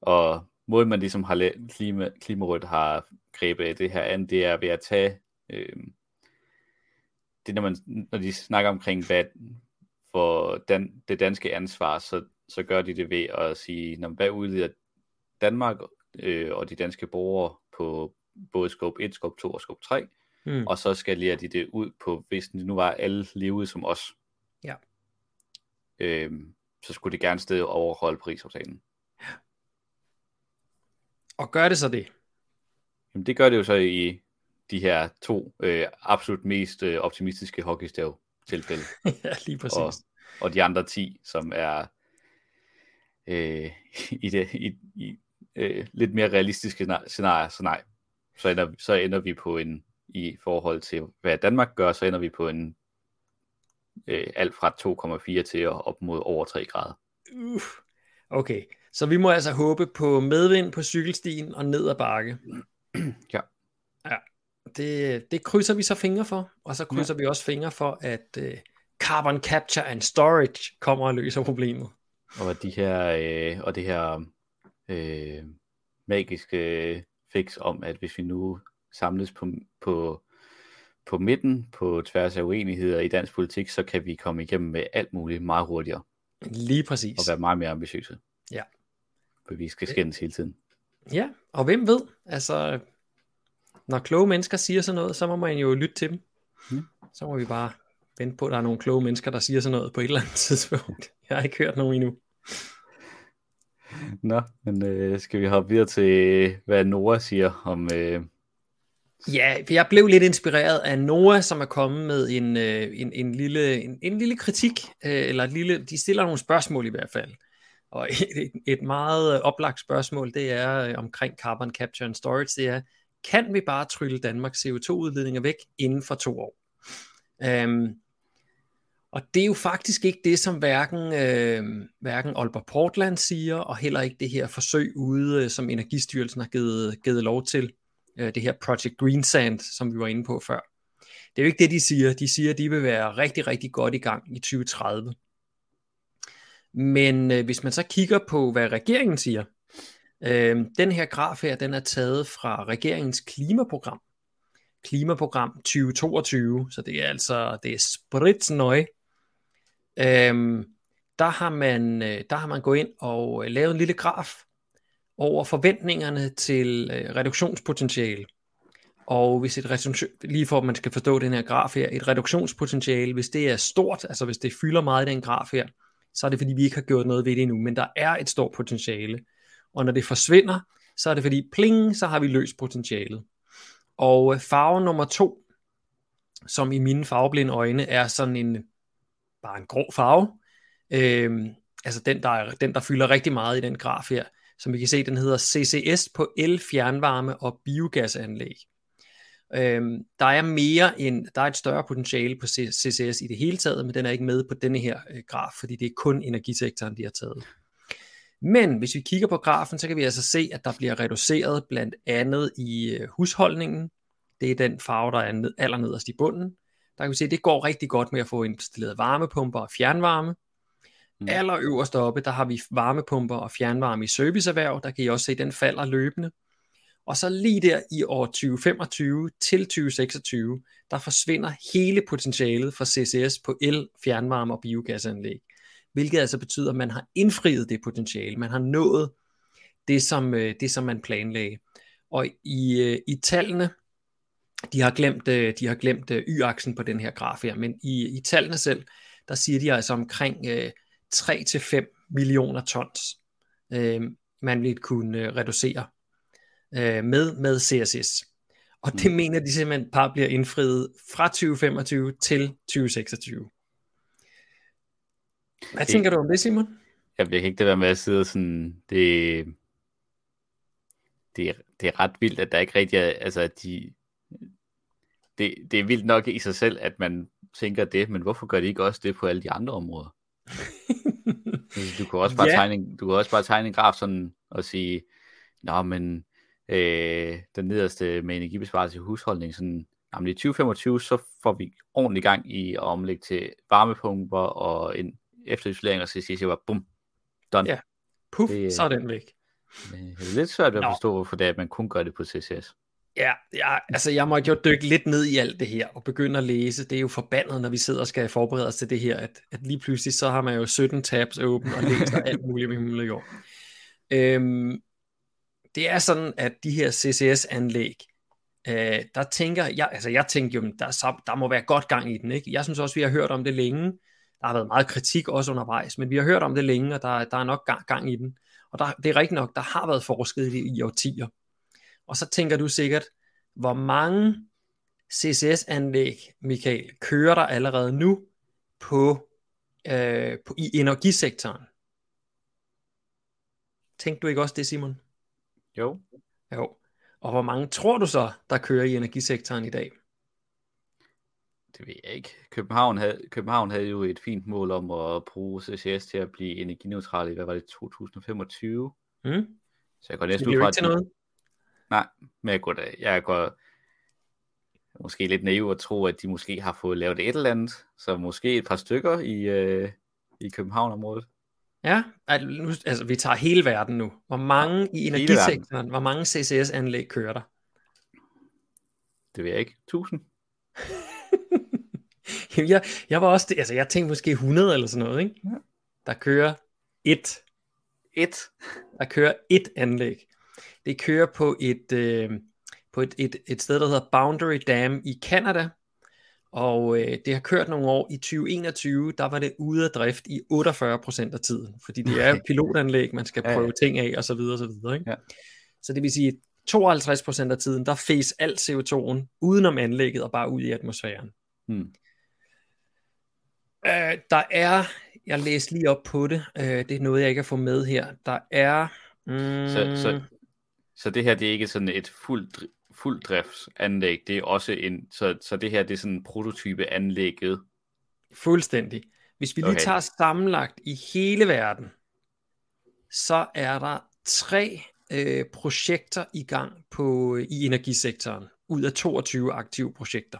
Og måden man ligesom har klima, Klimarådet har grebet af det her an, det er ved at tage øh, det, når, man, når de snakker omkring, hvad for dan, det danske ansvar, så, så gør de det ved at sige, når, hvad udleder Danmark øh, og de danske borgere på både scope 1, scope 2 og scope 3, mm. og så skalerer de det ud på, hvis det nu var alle levede som os, ja. øh, så skulle det gerne sted overholde Paris-aftalen. Ja. Og gør det så det? Jamen det gør det jo så i de her to øh, absolut mest øh, optimistiske hockeystav tilfælde. ja, lige præcis. Og, og de andre 10, som er øh, i det i, i øh, lidt mere realistiske scenarier, så nej. Så ender, så ender vi på en, i forhold til hvad Danmark gør, så ender vi på en øh, alt fra 2,4 til op mod over 3 grader. Uh, okay, så vi må altså håbe på medvind på cykelstien og ned ad bakke. ja. Ja, det, det krydser vi så fingre for, og så krydser ja. vi også fingre for, at uh, carbon capture and storage kommer og løser problemet. Og de her, øh, og det her øh, magiske fix om, at hvis vi nu samles på, på, på midten, på tværs af uenigheder i dansk politik, så kan vi komme igennem med alt muligt meget hurtigere. Lige præcis. Og være meget mere ambitiøse. Ja. For vi skal skændes hele tiden. Ja, og hvem ved, altså, når kloge mennesker siger sådan noget, så må man jo lytte til dem. Hmm. Så må vi bare vente på, at der er nogle kloge mennesker, der siger sådan noget på et eller andet tidspunkt. Jeg har ikke hørt nogen endnu. Nå, men øh, skal vi hoppe videre til, hvad Nora siger om... Øh... Ja, jeg blev lidt inspireret af Noah, som er kommet med en, øh, en, en, lille, en, en lille kritik, øh, eller et lille, de stiller nogle spørgsmål i hvert fald. Og et, et meget øh, oplagt spørgsmål, det er øh, omkring carbon capture and storage, det er, kan vi bare trylle Danmarks CO2-udledninger væk inden for to år? Um, og det er jo faktisk ikke det, som hverken, øh, hverken Aalborg Portland siger, og heller ikke det her forsøg ude, øh, som Energistyrelsen har givet, givet lov til, øh, det her Project Greensand, som vi var inde på før. Det er jo ikke det, de siger. De siger, at de vil være rigtig, rigtig godt i gang i 2030. Men øh, hvis man så kigger på, hvad regeringen siger, øh, den her graf her, den er taget fra regeringens klimaprogram. Klimaprogram 2022, så det er altså, det er spritsnøje øhm, der, har man, øh, der har man gået ind og øh, lavet en lille graf over forventningerne til øh, reduktionspotentiale. Og hvis et reduktion, lige for at man skal forstå den her graf her, et reduktionspotentiale, hvis det er stort, altså hvis det fylder meget i den graf her, så er det fordi, vi ikke har gjort noget ved det endnu, men der er et stort potentiale. Og når det forsvinder, så er det fordi, pling, så har vi løst potentialet. Og øh, farve nummer to, som i mine farveblinde øjne er sådan en bare en grå farve. Øhm, altså den der, er, den, der fylder rigtig meget i den graf her. Som vi kan se, den hedder CCS på el, fjernvarme og biogasanlæg. Øhm, der er mere end, der er et større potentiale på CCS i det hele taget, men den er ikke med på denne her øh, graf, fordi det er kun energisektoren, de har taget. Men hvis vi kigger på grafen, så kan vi altså se, at der bliver reduceret blandt andet i øh, husholdningen. Det er den farve, der er ned, allernederst i bunden der kan vi se, at det går rigtig godt med at få installeret varmepumper og fjernvarme. Mm. Allerøverst oppe, der har vi varmepumper og fjernvarme i serviceerhverv, der kan I også se, at den falder løbende. Og så lige der i år 2025 til 2026, der forsvinder hele potentialet for CCS på el, fjernvarme og biogasanlæg. Hvilket altså betyder, at man har indfriet det potentiale. Man har nået det, som, øh, det, som man planlagde. Og i, øh, i tallene, de har glemt, øh, de har glemt øh, y-aksen på den her graf her, men i, i tallene selv, der siger de altså omkring øh, 3-5 millioner tons, øh, man vil kunne øh, reducere øh, med, med CSS. Og det mm. mener de simpelthen bare bliver indfriet fra 2025 til 2026. Hvad det, tænker du om det, Simon? Jeg vil ikke det være med at sidde sådan, det, det, det er ret vildt, at der ikke rigtig er, altså at de, det, det er vildt nok i sig selv, at man tænker det, men hvorfor gør de ikke også det på alle de andre områder? du kan også bare, ja. tegne, du kan også bare tegne en graf sådan og sige, nå, men øh, den nederste med energibesparelse i husholdning, sådan, jamen i 2025, så får vi ordentlig gang i at omlægge til varmepumper og en efterisolering, og så siger jeg bare, bum, done. Ja, puff, det, så er den væk. Det er lidt svært at forstå, hvorfor det er, at man kun gør det på CCS. Ja, ja, altså jeg måtte jo dykke lidt ned i alt det her og begynde at læse. Det er jo forbandet, når vi sidder og skal forberede os til det her, at, at lige pludselig så har man jo 17 tabs åbent og læser alt muligt med himmel og jord. Øhm, det er sådan, at de her CCS-anlæg, øh, der tænker jeg, altså jeg tænker jo, der, der må være godt gang i den, ikke? Jeg synes også, vi har hørt om det længe. Der har været meget kritik også undervejs, men vi har hørt om det længe, og der, der er nok gang, gang i den. Og der, det er rigtigt nok, der har været forsket i i årtier. Og så tænker du sikkert, hvor mange CCS-anlæg, Michael, kører der allerede nu på, øh, på i energisektoren? Tænkte du ikke også det, Simon? Jo. Jo. Og hvor mange tror du så, der kører i energisektoren i dag? Det ved jeg ikke. København havde, København havde jo et fint mål om at bruge CCS til at blive energineutral i, hvad var det, 2025? Mm. Så jeg går næsten ud fra, at... noget? Nej, men jeg går, da, jeg går måske lidt naiv at tro, at de måske har fået lavet et eller andet, så måske et par stykker i, øh, i København-området. Ja, altså vi tager hele verden nu. Hvor mange i energisektoren, hvor mange CCS-anlæg kører der? Det ved jeg ikke. 1000? jeg, jeg var også, altså jeg tænkte måske 100 eller sådan noget, ikke? Ja. Der kører et. Et? Der kører et anlæg. Det kører på et, øh, på et, et, et sted, der hedder Boundary Dam i Canada, og øh, det har kørt nogle år. I 2021, der var det ude af drift i 48% af tiden, fordi det er pilotanlæg, man skal prøve ja, ja. ting af, og så videre, og så videre. Ikke? Ja. Så det vil sige, 52% af tiden, der fæs alt CO2'en udenom anlægget og bare ud i atmosfæren. Hmm. Øh, der er, jeg læste lige op på det, øh, det er noget, jeg ikke har fået med her. Der er... Mm, så, så, så det her, det er ikke sådan et fuldt fuld driftsanlæg, det er også en, så, så det her det er sådan prototype anlægget. Fuldstændig. Hvis vi lige okay. tager sammenlagt i hele verden, så er der tre øh, projekter i gang på i energisektoren, ud af 22 aktive projekter.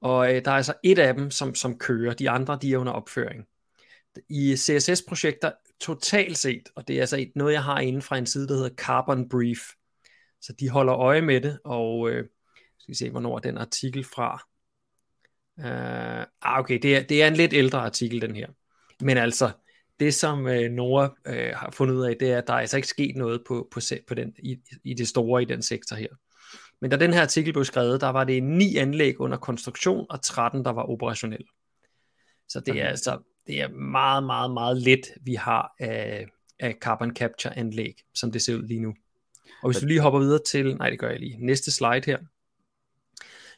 Og øh, der er altså et af dem, som, som kører, de andre de er under opføring. I CSS-projekter totalt set, og det er altså noget, jeg har inden fra en side, der hedder Carbon Brief, så de holder øje med det, og øh, skal vi se, hvornår er den artikel fra. Uh, ah, okay, det er, det er en lidt ældre artikel, den her. Men altså, det som øh, Nora øh, har fundet ud af, det er, at der er altså ikke sket noget på, på, på den, i, i det store i den sektor her. Men da den her artikel blev skrevet, der var det ni anlæg under konstruktion, og 13, der var operationelle. Så det er altså det er meget, meget, meget let, vi har af, af carbon capture anlæg, som det ser ud lige nu. Og hvis du lige hopper videre til, nej det gør jeg lige, næste slide her.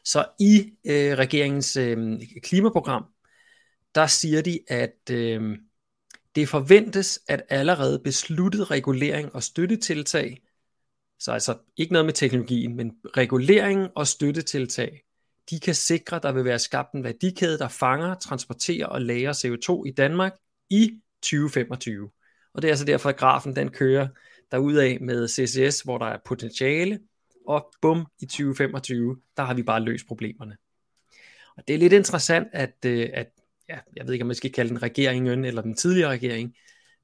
Så i øh, regeringens øh, klimaprogram, der siger de, at øh, det forventes, at allerede besluttet regulering og støttetiltag, så altså ikke noget med teknologien, men regulering og støttetiltag, de kan sikre, at der vil være skabt en værdikæde, der fanger, transporterer og lagrer CO2 i Danmark i 2025. Og det er altså derfor, at grafen den kører derudad med CCS, hvor der er potentiale, og bum, i 2025, der har vi bare løst problemerne. Og det er lidt interessant, at, øh, at ja, jeg ved ikke, om man skal kalde den regeringen, eller den tidligere regering,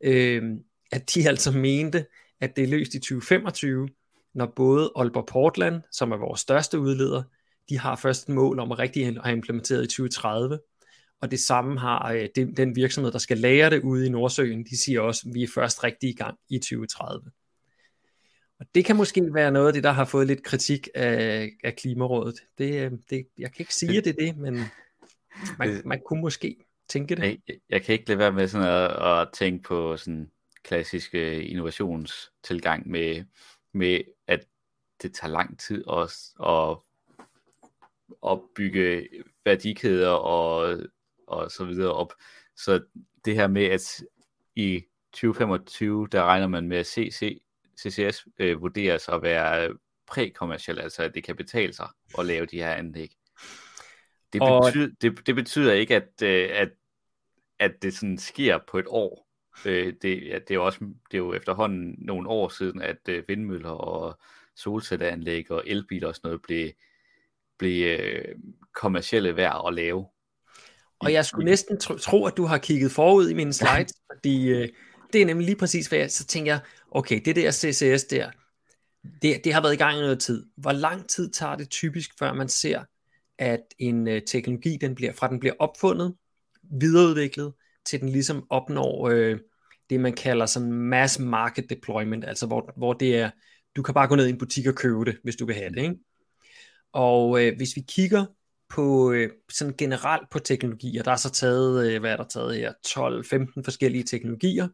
øh, at de altså mente, at det er løst i 2025, når både Aalborg Portland, som er vores største udleder, de har først et mål om at rigtig have implementeret i 2030, og det samme har øh, den virksomhed, der skal lære det ude i Nordsøen, de siger også, at vi er først rigtig i gang i 2030. Og det kan måske være noget af det, der har fået lidt kritik af, af Klimarådet. Det, øh, det, jeg kan ikke sige, at det er det, men man, man kunne måske tænke det. Jeg, jeg kan ikke lade være med sådan at, at tænke på sådan klassisk innovationstilgang med, med, at det tager lang tid også at opbygge værdikæder og, og så videre op. Så det her med, at i 2025, der regner man med, at CC, CCS øh, vurderes at være prækommerciel, altså at det kan betale sig at lave de her anlæg. Det, Og- betyder, det, det betyder ikke, at, øh, at, at det sådan sker på et år. Øh, det, ja, det, er også, det er jo efterhånden nogle år siden, at øh, vindmøller og solcelleanlæg og elbiler og sådan noget blev, blev øh, kommercielle værd at lave. Og jeg skulle næsten tro, tro at du har kigget forud i mine slides, fordi øh, det er nemlig lige præcis, hvad jeg så tænker, jeg, okay, det der CCS der, det, det har været i gang i noget tid. Hvor lang tid tager det typisk, før man ser, at en øh, teknologi, den bliver, fra den bliver opfundet, videreudviklet, til den ligesom opnår øh, det, man kalder sådan mass market deployment, altså hvor, hvor det er, du kan bare gå ned i en butik og købe det, hvis du vil have det. Ikke? Og øh, hvis vi kigger på øh, sådan generelt på teknologier, der er så taget, øh, hvad er der taget her, 12-15 forskellige teknologier,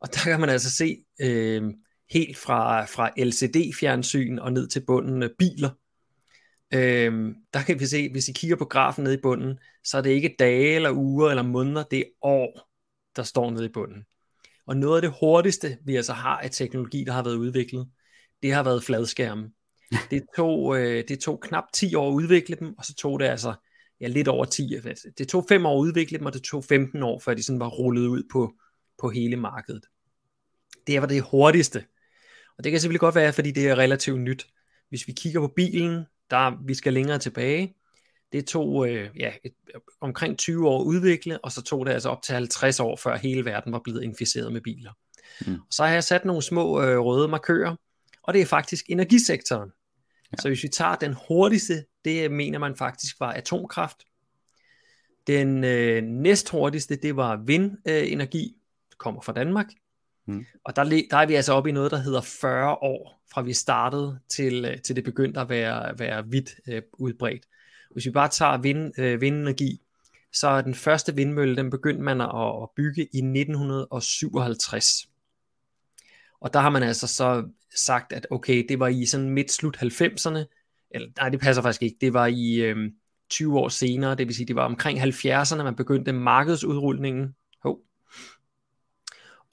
og der kan man altså se øh, helt fra, fra LCD-fjernsyn og ned til bunden af biler, øh, der kan vi se, hvis I kigger på grafen nede i bunden, så er det ikke dage eller uger eller måneder, det er år, der står nede i bunden. Og noget af det hurtigste, vi altså har af teknologi, der har været udviklet, det har været fladskærme. Det tog, øh, det tog knap 10 år at udvikle dem, og så tog det altså ja, lidt over 10. altså, Det tog 5 år at udvikle dem, og det tog 15 år, før de sådan var rullet ud på, på hele markedet. Det var det hurtigste. Og det kan selvfølgelig godt være, fordi det er relativt nyt. Hvis vi kigger på bilen, der vi skal længere tilbage. Det tog øh, ja, et, omkring 20 år at udvikle, og så tog det altså op til 50 år, før hele verden var blevet inficeret med biler. Mm. Så har jeg sat nogle små øh, røde markører, og det er faktisk energisektoren. Ja. Så hvis vi tager den hurtigste, det mener man faktisk var atomkraft. Den øh, næst hurtigste, det var vindenergi, øh, kommer fra Danmark. Mm. Og der, der er vi altså oppe i noget, der hedder 40 år, fra vi startede til, øh, til det begyndte at være, være vidt øh, udbredt. Hvis vi bare tager vind, øh, vindenergi, så er den første vindmølle, den begyndte man at, at bygge i 1957. Og der har man altså så sagt, at okay, det var i sådan midt-slut 90'erne, eller nej, det passer faktisk ikke, det var i øh, 20 år senere, det vil sige, det var omkring 70'erne, man begyndte markedsudrulningen. Hov.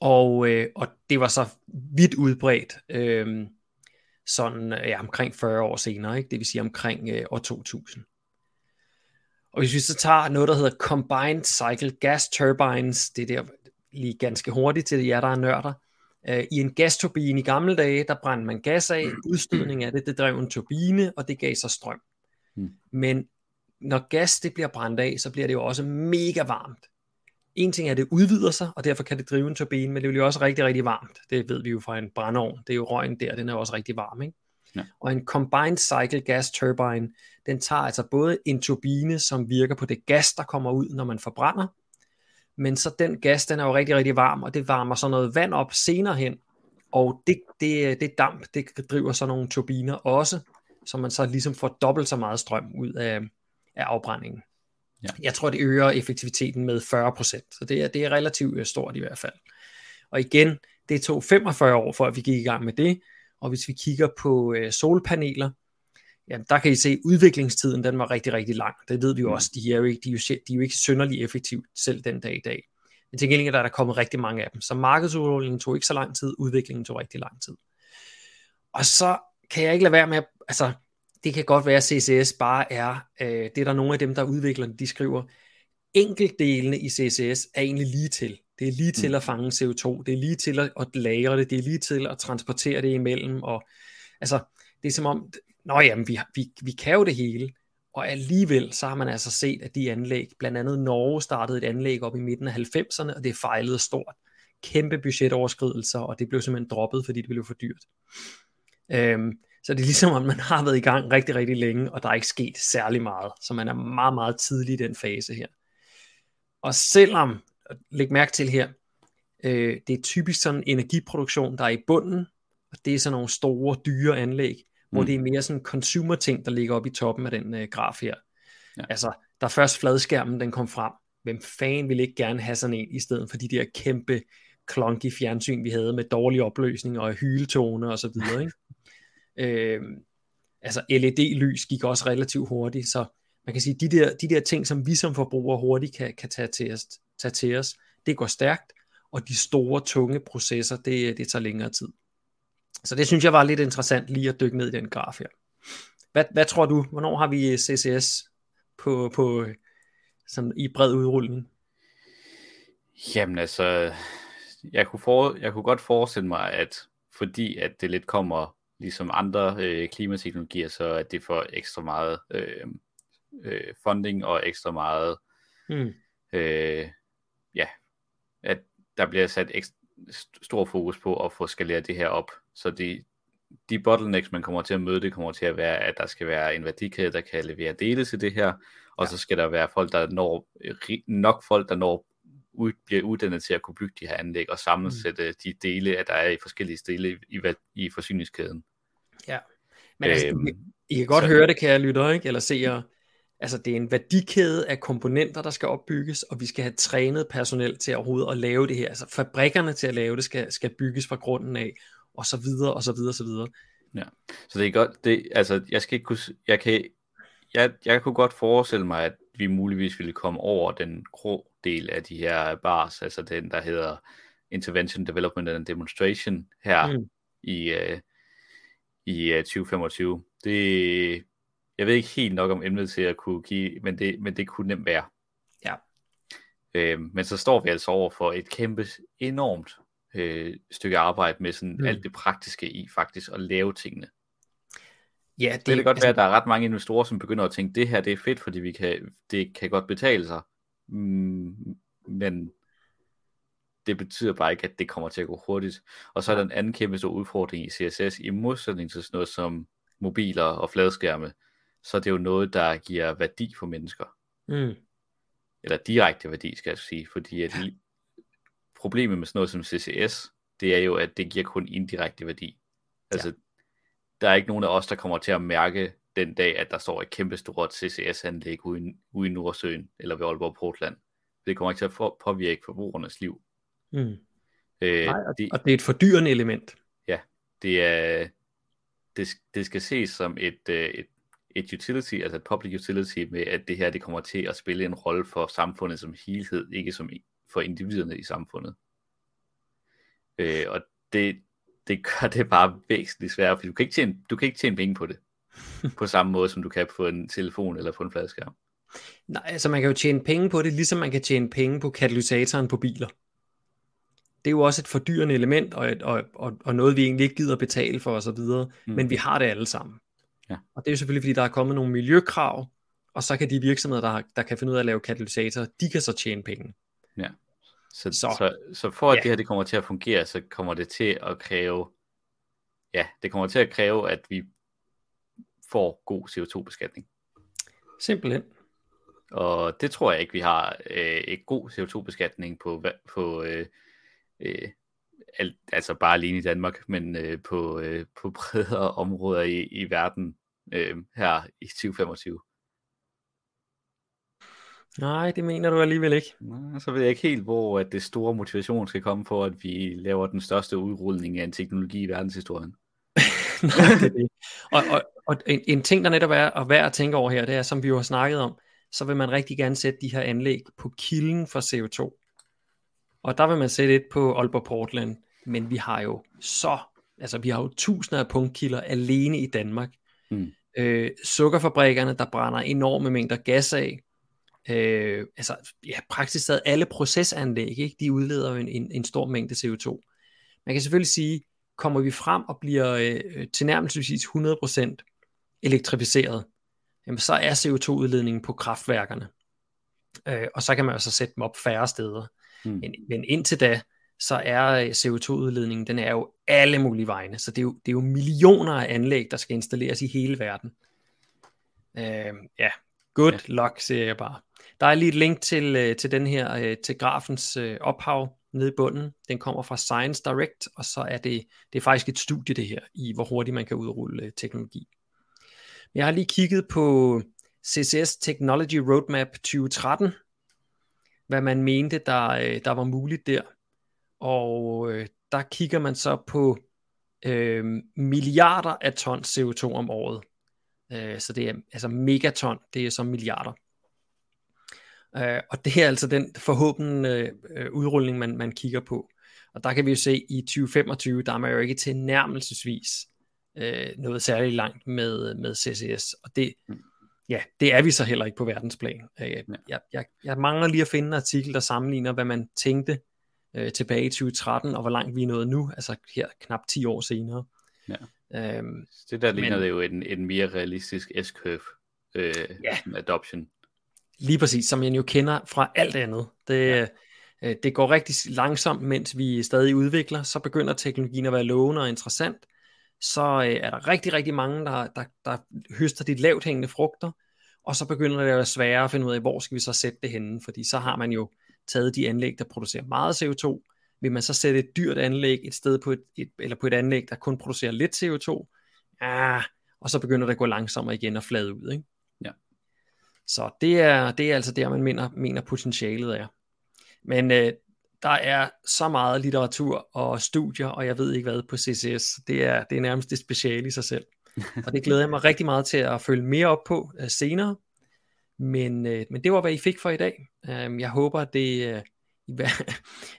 Og, øh, og det var så vidt udbredt, øh, sådan ja, omkring 40 år senere, ikke? det vil sige omkring øh, år 2000. Og hvis vi så tager noget, der hedder Combined Cycle Gas Turbines, det er der lige ganske hurtigt til jer, der er nørder, Øh, I en gasturbine i gamle dage, der brændte man gas af, udstødning af det, det drev en turbine, og det gav sig strøm. Mm. Men når gas det bliver brændt af, så bliver det jo også mega varmt. En ting er, at det udvider sig, og derfor kan det drive en turbine, men det bliver også rigtig, rigtig varmt. Det ved vi jo fra en brændeovn. Det er jo røgen der, den er også rigtig varm. Ikke? Ja. Og en combined cycle gas turbine, den tager altså både en turbine, som virker på det gas, der kommer ud, når man forbrænder, men så den gas, den er jo rigtig, rigtig varm, og det varmer så noget vand op senere hen, og det, det, det damp, det driver så nogle turbiner også, så man så ligesom får dobbelt så meget strøm ud af, af afbrændingen. Ja. Jeg tror, det øger effektiviteten med 40%, så det er, det er relativt øh, stort i hvert fald. Og igen, det tog 45 år, for at vi gik i gang med det, og hvis vi kigger på øh, solpaneler, jamen der kan I se, at udviklingstiden den var rigtig, rigtig lang. Det ved vi jo også, de er jo ikke, de er jo, de er jo ikke synderligt effektivt selv den dag i dag. Men til gengæld er der kommet rigtig mange af dem. Så markedsudrullingen tog ikke så lang tid, udviklingen tog rigtig lang tid. Og så kan jeg ikke lade være med, at, altså det kan godt være, at CCS bare er, øh, det er der nogle af dem, der udvikler de skriver, enkeltdelene i CCS er egentlig lige til. Det er lige til at fange CO2, det er lige til at, at lagre det, det er lige til at transportere det imellem, og altså, det er som om, nå jamen, vi, vi, vi kan jo det hele, og alligevel så har man altså set, at de anlæg, blandt andet Norge startede et anlæg op i midten af 90'erne, og det fejlede stort. Kæmpe budgetoverskridelser, og det blev simpelthen droppet, fordi det blev for dyrt. Øhm, så det er ligesom, at man har været i gang rigtig, rigtig længe, og der er ikke sket særlig meget. Så man er meget, meget tidlig i den fase her. Og selvom, læg mærke til her, øh, det er typisk sådan energiproduktion, der er i bunden, og det er sådan nogle store, dyre anlæg, hvor Mm. det er mere sådan consumer ting, der ligger oppe i toppen af den øh, graf her. Ja. Altså, der først fladskærmen den kom frem, hvem fanden ville ikke gerne have sådan en, i stedet for de der kæmpe clunky fjernsyn, vi havde med dårlig opløsning og hyletone og så videre, ikke? øh, altså LED-lys gik også relativt hurtigt, så man kan sige, de der, de der ting, som vi som forbrugere hurtigt kan, kan tage, til os, tage til os, det går stærkt, og de store, tunge processer, det, det tager længere tid. Så det synes jeg var lidt interessant lige at dykke ned i den graf her. Hvad, hvad tror du, hvornår har vi CCS på, på sådan i bred udrulning? Jamen altså, jeg kunne, for, jeg kunne godt forestille mig, at fordi at det lidt kommer ligesom andre øh, klimateknologier, så at det får ekstra meget øh, øh, funding og ekstra meget, mm. øh, ja, at der bliver sat ekstra, stor fokus på at få skaleret det her op. Så de, de bottlenecks, man kommer til at møde, det kommer til at være, at der skal være en værdikæde, der kan levere dele til det her, og ja. så skal der være folk, der når, nok folk, der når ud, bliver uddannet til at kunne bygge de her anlæg og sammensætte mm. de dele, at der er i forskellige dele i, i, forsyningskæden. Ja, men altså, øhm, I, I kan godt så, høre det, kære lytter, ikke? eller seere. Altså, det er en værdikæde af komponenter, der skal opbygges, og vi skal have trænet personel til overhovedet at lave det her. Altså, fabrikkerne til at lave det skal, skal bygges fra grunden af, og så videre, og så videre, og så videre. Ja, så det er godt, det, altså, jeg skal ikke kunne, jeg kan, jeg, jeg kunne godt forestille mig, at vi muligvis ville komme over den grå del af de her bars, altså den, der hedder Intervention, Development and Demonstration her mm. i, uh, i uh, 2025. Det, jeg ved ikke helt nok om emnet til at kunne give, men det, men det kunne nemt være. Ja. Øh, men så står vi altså over for et kæmpe, enormt øh, stykke arbejde med sådan mm. alt det praktiske i faktisk at lave tingene. Ja, det, det kan godt altså, være, at der er ret mange investorer, som begynder at tænke, det her det er fedt, fordi vi kan, det kan godt betale sig. Mm, men det betyder bare ikke, at det kommer til at gå hurtigt. Og så er der en anden kæmpe stor udfordring i CSS, i modsætning til sådan noget som mobiler og fladskærme, så er det jo noget, der giver værdi for mennesker. Mm. Eller direkte værdi, skal jeg sige, fordi at problemet med sådan noget som CCS, det er jo, at det giver kun indirekte værdi. Altså, ja. der er ikke nogen af os, der kommer til at mærke den dag, at der står et kæmpe stort CCS-anlæg ude, ude i Nordsøen, eller ved Aalborg Portland. Det kommer ikke til at påvirke forbrugernes liv. Mm. Øh, Nej, og, det, og det er et fordyrende element. Ja, det er det, det skal ses som et, øh, et, et utility, altså et public utility, med at det her det kommer til at spille en rolle for samfundet som helhed, ikke som for individerne i samfundet. Øh, og det, det gør det bare væsentligt sværere, for du kan ikke tjene, du kan ikke tjene penge på det, på samme måde som du kan på en telefon eller på en fladskærm. Nej, altså man kan jo tjene penge på det, ligesom man kan tjene penge på katalysatoren på biler. Det er jo også et fordyrende element, og, og, og, og noget vi egentlig ikke gider betale for osv., mm. men vi har det alle sammen. Ja. Og det er jo selvfølgelig, fordi der er kommet nogle miljøkrav, og så kan de virksomheder, der, der kan finde ud af at lave katalysatorer, de kan så tjene penge. Så, så, så, så for at ja. det her det kommer til at fungere, så kommer det til at kræve, ja, det kommer til at kræve, at vi får god CO2-beskatning. Simpelthen. Og det tror jeg ikke, vi har øh, et god CO2-beskatning på, på øh, øh, alt, altså bare alene i Danmark, men øh, på, øh, på bredere områder i, i verden øh, her i 2025. Nej, det mener du alligevel ikke. Nej, så ved jeg ikke helt, hvor at det store motivation skal komme for, at vi laver den største udrulning af en teknologi i verdenshistorien. Nej, det er det. Og, og, og en, en ting, der netop er at værd at tænke over her, det er, som vi jo har snakket om, så vil man rigtig gerne sætte de her anlæg på kilden for CO2. Og der vil man sætte et på Aalborg Portland, men vi har jo så, altså vi har jo tusinder af punktkilder alene i Danmark. Mm. Øh, sukkerfabrikkerne, der brænder enorme mængder gas af, øh, altså ja, praktisk taget alle procesanlæg, ikke? de udleder jo en, en, en stor mængde CO2. Man kan selvfølgelig sige, kommer vi frem og bliver øh, tilnærmelsesvis 100% elektrificeret, jamen så er CO2-udledningen på kraftværkerne. Øh, og så kan man altså sætte dem op færre steder. Mm. Men, men indtil da, så er øh, CO2-udledningen, den er jo alle mulige vegne. Så det er jo, det er jo millioner af anlæg, der skal installeres i hele verden. Øh, ja, good ja. luck, siger jeg bare. Der er lige et link til, øh, til den her, øh, til grafens øh, ophav nede i bunden. Den kommer fra Science Direct, og så er det, det er faktisk et studie det her, i hvor hurtigt man kan udrulle teknologi. Jeg har lige kigget på CCS Technology Roadmap 2013, hvad man mente, der, der var muligt der. Og der kigger man så på øh, milliarder af ton CO2 om året. Øh, så det er altså megaton, det er så milliarder. Øh, og det er altså den forhåbentlig øh, udrulning, man, man kigger på. Og der kan vi jo se, at i 2025, der er man jo ikke til nærmelsesvis øh, noget særligt langt med, med CCS. Og det, mm. ja, det er vi så heller ikke på verdensplan. Øh, jeg, jeg, jeg mangler lige at finde en artikel, der sammenligner, hvad man tænkte øh, tilbage i 2013, og hvor langt vi er nået nu, altså her knap 10 år senere. Ja. Øhm, det der ligner men, det jo en, en mere realistisk S-curve øh, ja. adoption. Lige præcis, som jeg jo kender fra alt andet. Det, ja. øh, det går rigtig langsomt, mens vi stadig udvikler, så begynder teknologien at være lovende og interessant, så øh, er der rigtig, rigtig mange, der, der, der høster de lavt hængende frugter, og så begynder det at være sværere at finde ud af, hvor skal vi så sætte det henne, fordi så har man jo taget de anlæg, der producerer meget CO2, vil man så sætte et dyrt anlæg et sted på et, et eller på et anlæg, der kun producerer lidt CO2, ja, og så begynder det at gå langsommere igen og flade ud, ikke? Så det er, det er altså der, man mener, mener potentialet er. Men øh, der er så meget litteratur og studier, og jeg ved ikke hvad på CCS. Det er, det er nærmest det speciale i sig selv. Og det glæder jeg mig rigtig meget til at følge mere op på øh, senere. Men, øh, men det var, hvad I fik for i dag. Øh, jeg håber, det, øh,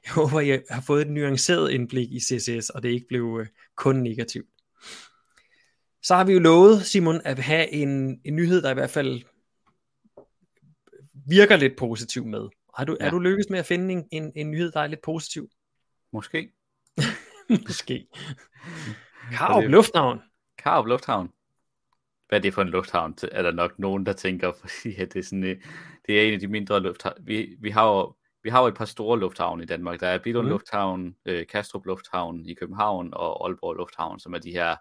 jeg håber, I har fået et nuanceret indblik i CCS, og det ikke blev øh, kun negativt. Så har vi jo lovet, Simon, at have en, en nyhed, der i hvert fald virker lidt positiv med. Har du, ja. Er du lykkes med at finde en, en, en nyhed, der er lidt positiv? Måske. Måske. Karup Lufthavn. Karup Lufthavn. Hvad er det for en lufthavn? Er der nok nogen, der tænker, fordi at det er, sådan, øh, det er en af de mindre lufthavne. Vi, vi, har jo, vi har jo et par store lufthavne i Danmark. Der er Billund mm. Lufthavn, øh, Kastrup Lufthavn i København og Aalborg Lufthavn, som er de her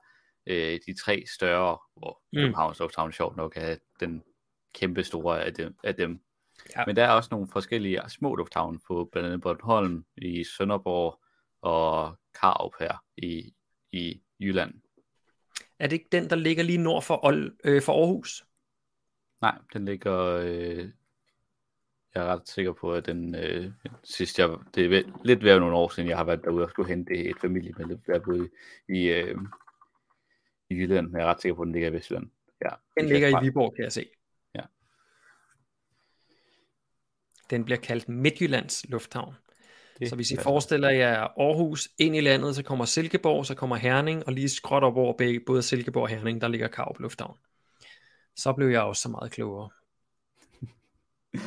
øh, de tre større, hvor mm. Københavns Lufthavn sjovt nok er den kæmpe store af dem. Af dem. Ja. Men der er også nogle forskellige små lufthavne på blandt andet Bornholm, i Sønderborg og Karup her i, i Jylland. Er det ikke den, der ligger lige nord for, Ol, øh, for Aarhus? Nej, den ligger... Øh, jeg er ret sikker på, at den øh, sidst jeg... Det er ved, lidt ved nogle år siden, jeg har været derude og skulle hente et familiemedlem, der boede i, øh, i Jylland, jeg er ret sikker på, at den ligger i Vestjylland. Ja, den ligger i Viborg, kan jeg se. Ja. Den bliver kaldt Midtjyllands Lufthavn. Det så hvis I forestiller jer Aarhus ind i landet, så kommer Silkeborg, så kommer Herning, og lige skråt op over begge, både Silkeborg og Herning, der ligger Karup Lufthavn. Så blev jeg også så meget klogere.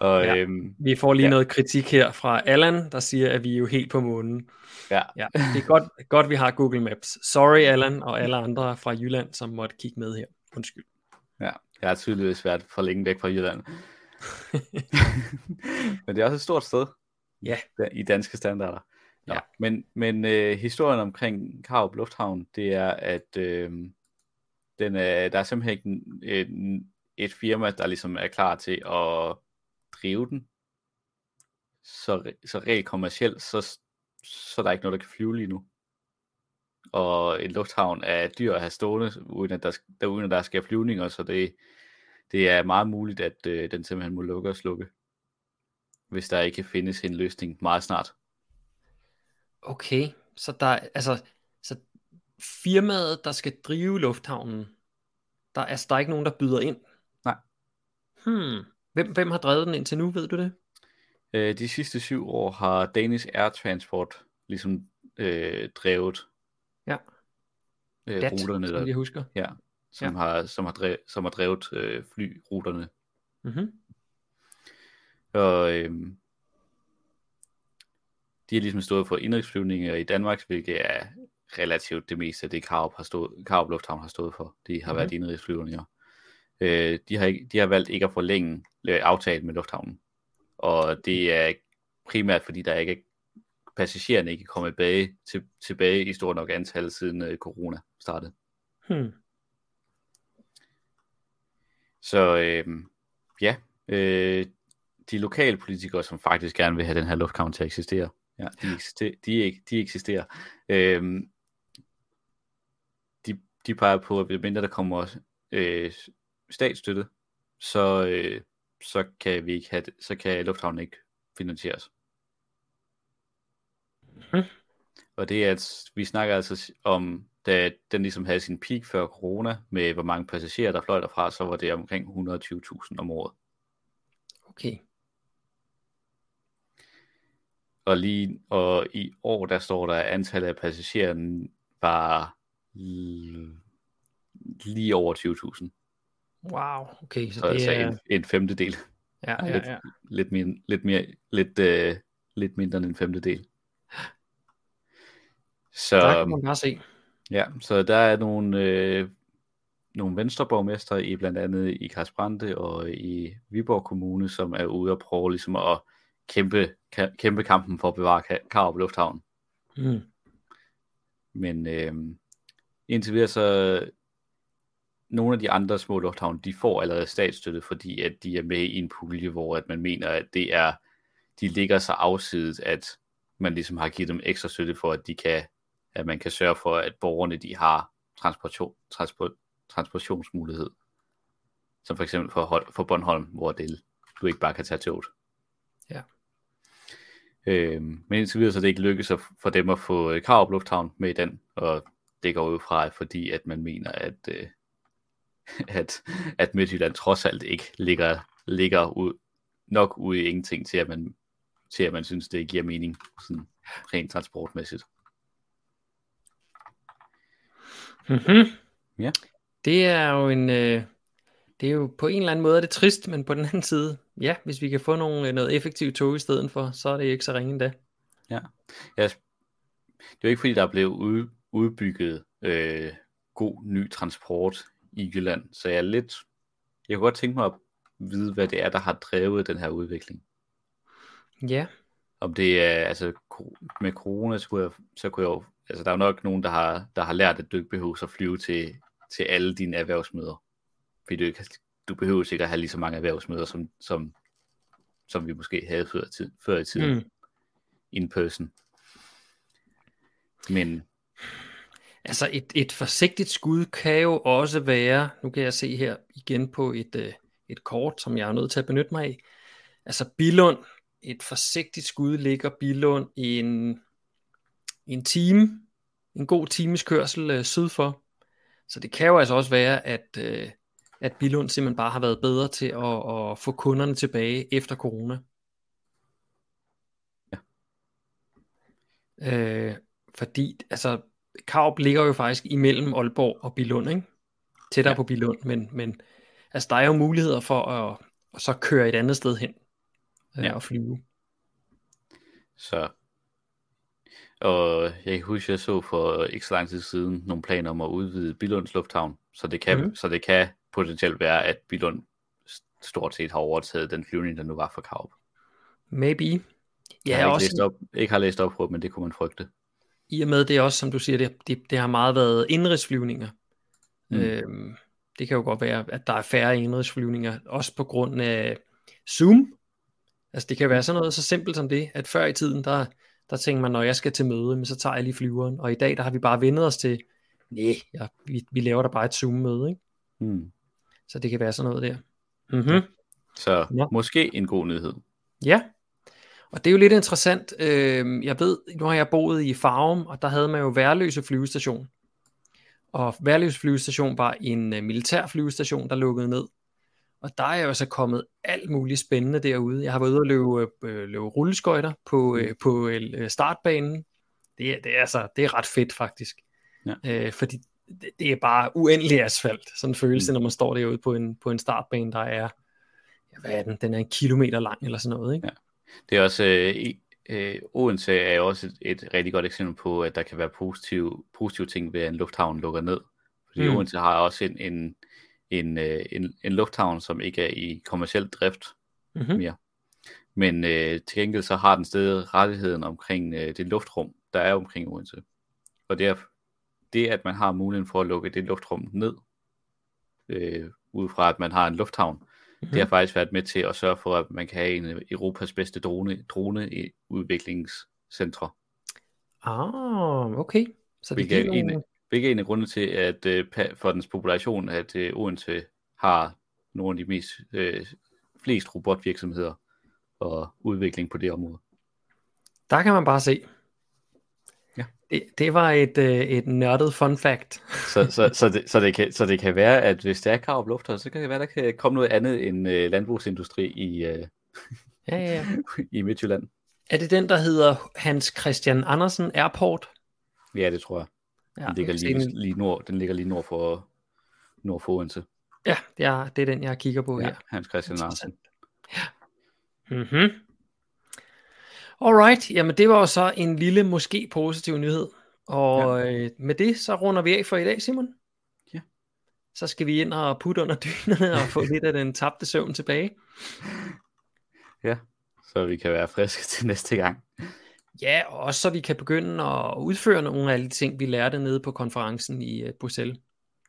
og, ja, øhm, vi får lige ja. noget kritik her fra Allan, der siger, at vi er jo helt på månen. Ja. ja det er godt, godt, vi har Google Maps. Sorry, Allan og alle andre fra Jylland, som måtte kigge med her. Undskyld. Ja, jeg har tydeligvis været for længe væk fra Jylland. men det er også et stort sted. Ja. I danske standarder. Ja. Men, men øh, historien omkring Karup Lufthavn, det er, at øh, den er, der er simpelthen et, et firma, der ligesom er klar til at drive den. Så, så rent kommercielt, så så der er ikke noget, der kan flyve lige nu. Og en lufthavn er dyr at have stående, uden at der, der, uden at der skal flyvninger, så det, det er meget muligt, at øh, den simpelthen må lukke og slukke, hvis der ikke findes en løsning meget snart. Okay, så der altså, så firmaet, der skal drive lufthavnen, der, altså, der er ikke nogen, der byder ind? Nej. Hmm. Hvem, hvem har drevet den indtil nu, ved du det? Øh, de sidste syv år har Danish Air Transport ligesom øh, drevet. Øh, Dat, ruterne. Der, jeg husker. Ja, som, ja. Har, som, har drevet, som har drevet øh, flyruterne. Mm-hmm. Og øh, de har ligesom stået for indrigsflyvninger i Danmark, hvilket er relativt det meste af det, Karup, har stået, Karup Lufthavn har stået for. De har mm-hmm. været indrigsflyvninger. Øh, de, har ikke, de har valgt ikke at forlænge aftalen med lufthavnen. Og det er primært fordi, der ikke passagererne ikke kommet tilbage, til, tilbage i stort nok antal siden uh, corona startede. Hmm. Så øh, ja, øh, de lokale politikere, som faktisk gerne vil have den her lufthavn til at eksistere, ja, de, eksisterer, de, de eksisterer. Øh, de, de peger på, at mindre der kommer øh, statsstøtte, så, øh, så kan vi ikke have det, så kan lufthavnen ikke finansieres. Hmm. Og det er, at vi snakker altså om, da den ligesom havde sin peak før corona, med hvor mange passagerer, der fløj derfra, så var det omkring 120.000 om året. Okay. og, lige, og i år, der står der, at antallet af passagerer var lige over 20.000. Wow, okay. Så, Så det altså er... en, en femtedel. Ja, Ej, ja, lidt, ja. lidt, mere, lidt, mere, lidt, øh, lidt mindre end en femtedel. Så, Der kan man bare se. ja, så der er nogle, øh, nogle venstreborgmester i blandt andet i Karlsbrande og i Viborg Kommune, som er ude og prøve ligesom at kæmpe, kæmpe kampen for at bevare Ka- Karup Lufthavn. Mm. Men øh, indtil videre så nogle af de andre små lufthavne, de får allerede statsstøtte, fordi at de er med i en pulje, hvor at man mener, at det er, de ligger så afsides, at man ligesom har givet dem ekstra støtte for, at de kan, at man kan sørge for, at borgerne de har transportation, transport, transportationsmulighed. Som for eksempel for, for Bornholm, hvor det, du ikke bare kan tage toget. Ja. Øhm, men indtil videre så er det ikke lykkedes at- for dem at få øh, Karup Lufthavn med i den, og det går ud fra, fordi at man mener, at, øh, at, at Midtjylland trods alt ikke ligger, ligger ud, nok ude i ingenting til, at man, til at man synes, det giver mening sådan rent transportmæssigt. Mm-hmm. Ja. Det er jo en, øh, det er jo på en eller anden måde er det trist, men på den anden side, ja, hvis vi kan få nogle, øh, noget effektivt tog i stedet for, så er det ikke så ringe endda. Ja. Jeg, det er jo ikke fordi, der er blevet ud, udbygget øh, god ny transport i Jylland, så jeg er lidt, jeg kunne godt tænke mig at vide, hvad det er, der har drevet den her udvikling. Ja, Om det er, altså med corona, så kunne jeg, så kunne jeg jo, altså der er jo nok nogen, der har, der har lært, at du ikke behøver at flyve til, til alle dine erhvervsmøder. Fordi du, ikke, du behøver sikkert at have lige så mange erhvervsmøder, som, som, som vi måske havde før, tid, før i tiden, Mm. mm. in person. Men altså et, et forsigtigt skud kan jo også være, nu kan jeg se her igen på et, øh, et kort, som jeg er nødt til at benytte mig af. Altså Bilund, et forsigtigt skud ligger Bilund i en, en time, en god times kørsel øh, syd for. Så det kan jo altså også være, at, øh, at Bilund simpelthen bare har været bedre til at, at få kunderne tilbage efter corona. Ja. Øh, fordi, altså, Karup ligger jo faktisk imellem Aalborg og Bilund, ikke? Tættere. Ja. på Bilund, men, men altså, der er jo muligheder for at, at så køre et andet sted hen øh, Ja. og flyve. Så, og jeg kan huske, jeg så for ikke så lang tid siden nogle planer om at udvide Bilunds Lufthavn, så det kan, mm. så det kan potentielt være, at Bilund stort set har overtaget den flyvning, der nu var for Karup. Maybe. jeg Ja, har ikke, også læst op, ikke har læst op på, men det kunne man frygte. i og med det er også, som du siger, det, det, det har meget været indrigsflyvninger. Mm. Øhm, det kan jo godt være, at der er færre indrigsflyvninger, også på grund af Zoom. Altså det kan være sådan noget så simpelt som det, at før i tiden, der, der tænker man, når jeg skal til møde, men så tager jeg lige flyveren. Og i dag, der har vi bare vendet os til, nej, ja, vi, vi laver da bare et Zoom-møde, ikke? Mm. Så det kan være sådan noget der. Mm-hmm. Så Ja. ja. måske en god nyhed. Ja, og det er jo lidt interessant. Øh, jeg ved, nu har jeg boet i Farum, og der havde man jo Værløse flyvestation. Og Værløse flyvestation var en øh, militær flyvestation, der lukkede ned. Og der er jo altså kommet alt muligt spændende derude. Jeg har været ude og løbe, øh, løbe rulleskøjter på, øh, på øh, startbanen. Det er, det, er altså, det er ret fedt faktisk. Ja. Øh, fordi det, det er bare uendelig asfalt. Sådan en følelse, mm. Mm. når man står derude på en, på en startbane, der er, hvad er den? Den er en kilometer lang eller sådan noget, ikke? Ja. Det er også, øh, øh, Odense er jo også et, et rigtig godt eksempel på, at der kan være positive, positive ting ved, at en lufthavn lukker ned. Fordi Mm. mm. Odense har også en, en, en, øh, en, en lufthavn, som ikke er i kommersiel drift Mm-hmm. mere. Men øh, til gengæld så har den stadig rettigheden omkring øh, det luftrum, der er omkring Odense. Og det er det, at man har muligheden for at lukke det luftrum ned, øh, ud fra at man har en lufthavn, Mhm. det har faktisk været med til at sørge for, at man kan have en Europas bedste drone, drone i udviklingscentre. Ah, okay. Så det Hvilket er, en, nogle... hvilket er en af grundene til, at øh, for dens population, at øh, Odense har nogle af de mest øh, flest robotvirksomheder og udvikling på det område. Der kan man bare se. Ja. Det, det var et, øh, et nørdet fun fact. Så, så, så, det, så, det kan, så det kan være, at hvis der er krav lufthavn, så kan det være, der kan komme noget andet end øh, landbrugsindustri i, øh, Ja, ja, ja. i Midtjylland. Er det den, der hedder Hans Christian Andersen Airport? Ja, det tror jeg. Ja, Den ligger lige, den. lige nord, den ligger lige nord for, nord for Odense. Ja, det er, det er den, jeg kigger på Ja, her. Hans Christian Andersen. Mhm. Alright, jamen det var jo så en lille, måske positiv nyhed. Og ja. øh, med det, så runder vi af for i dag, Simon. Ja. Så skal vi ind og putte under dynerne og få lidt af den tabte søvn tilbage. Ja, så vi kan være friske til næste gang. Ja, og også så vi kan begynde at udføre nogle af de ting, vi lærte nede på konferencen i uh, Bruxelles.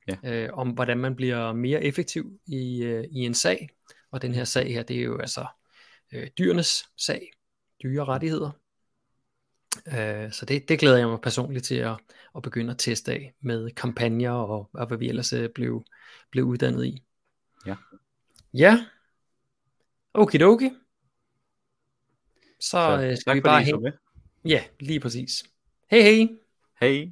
Ja. Øh, om hvordan man bliver mere effektiv i, uh, i en sag. Og den her sag her, det er jo altså øh, dyrenes sag. Dyrerettigheder. Øh, så det, det glæder jeg mig personligt til at, at begynde at teste af med kampagner og, og hvad vi ellers øh, blev, blev uddannet i. Ja. Ja. Okidoki. Så, Så øh, skal vi bare med. Ja, lige præcis. Hej hej. Hej.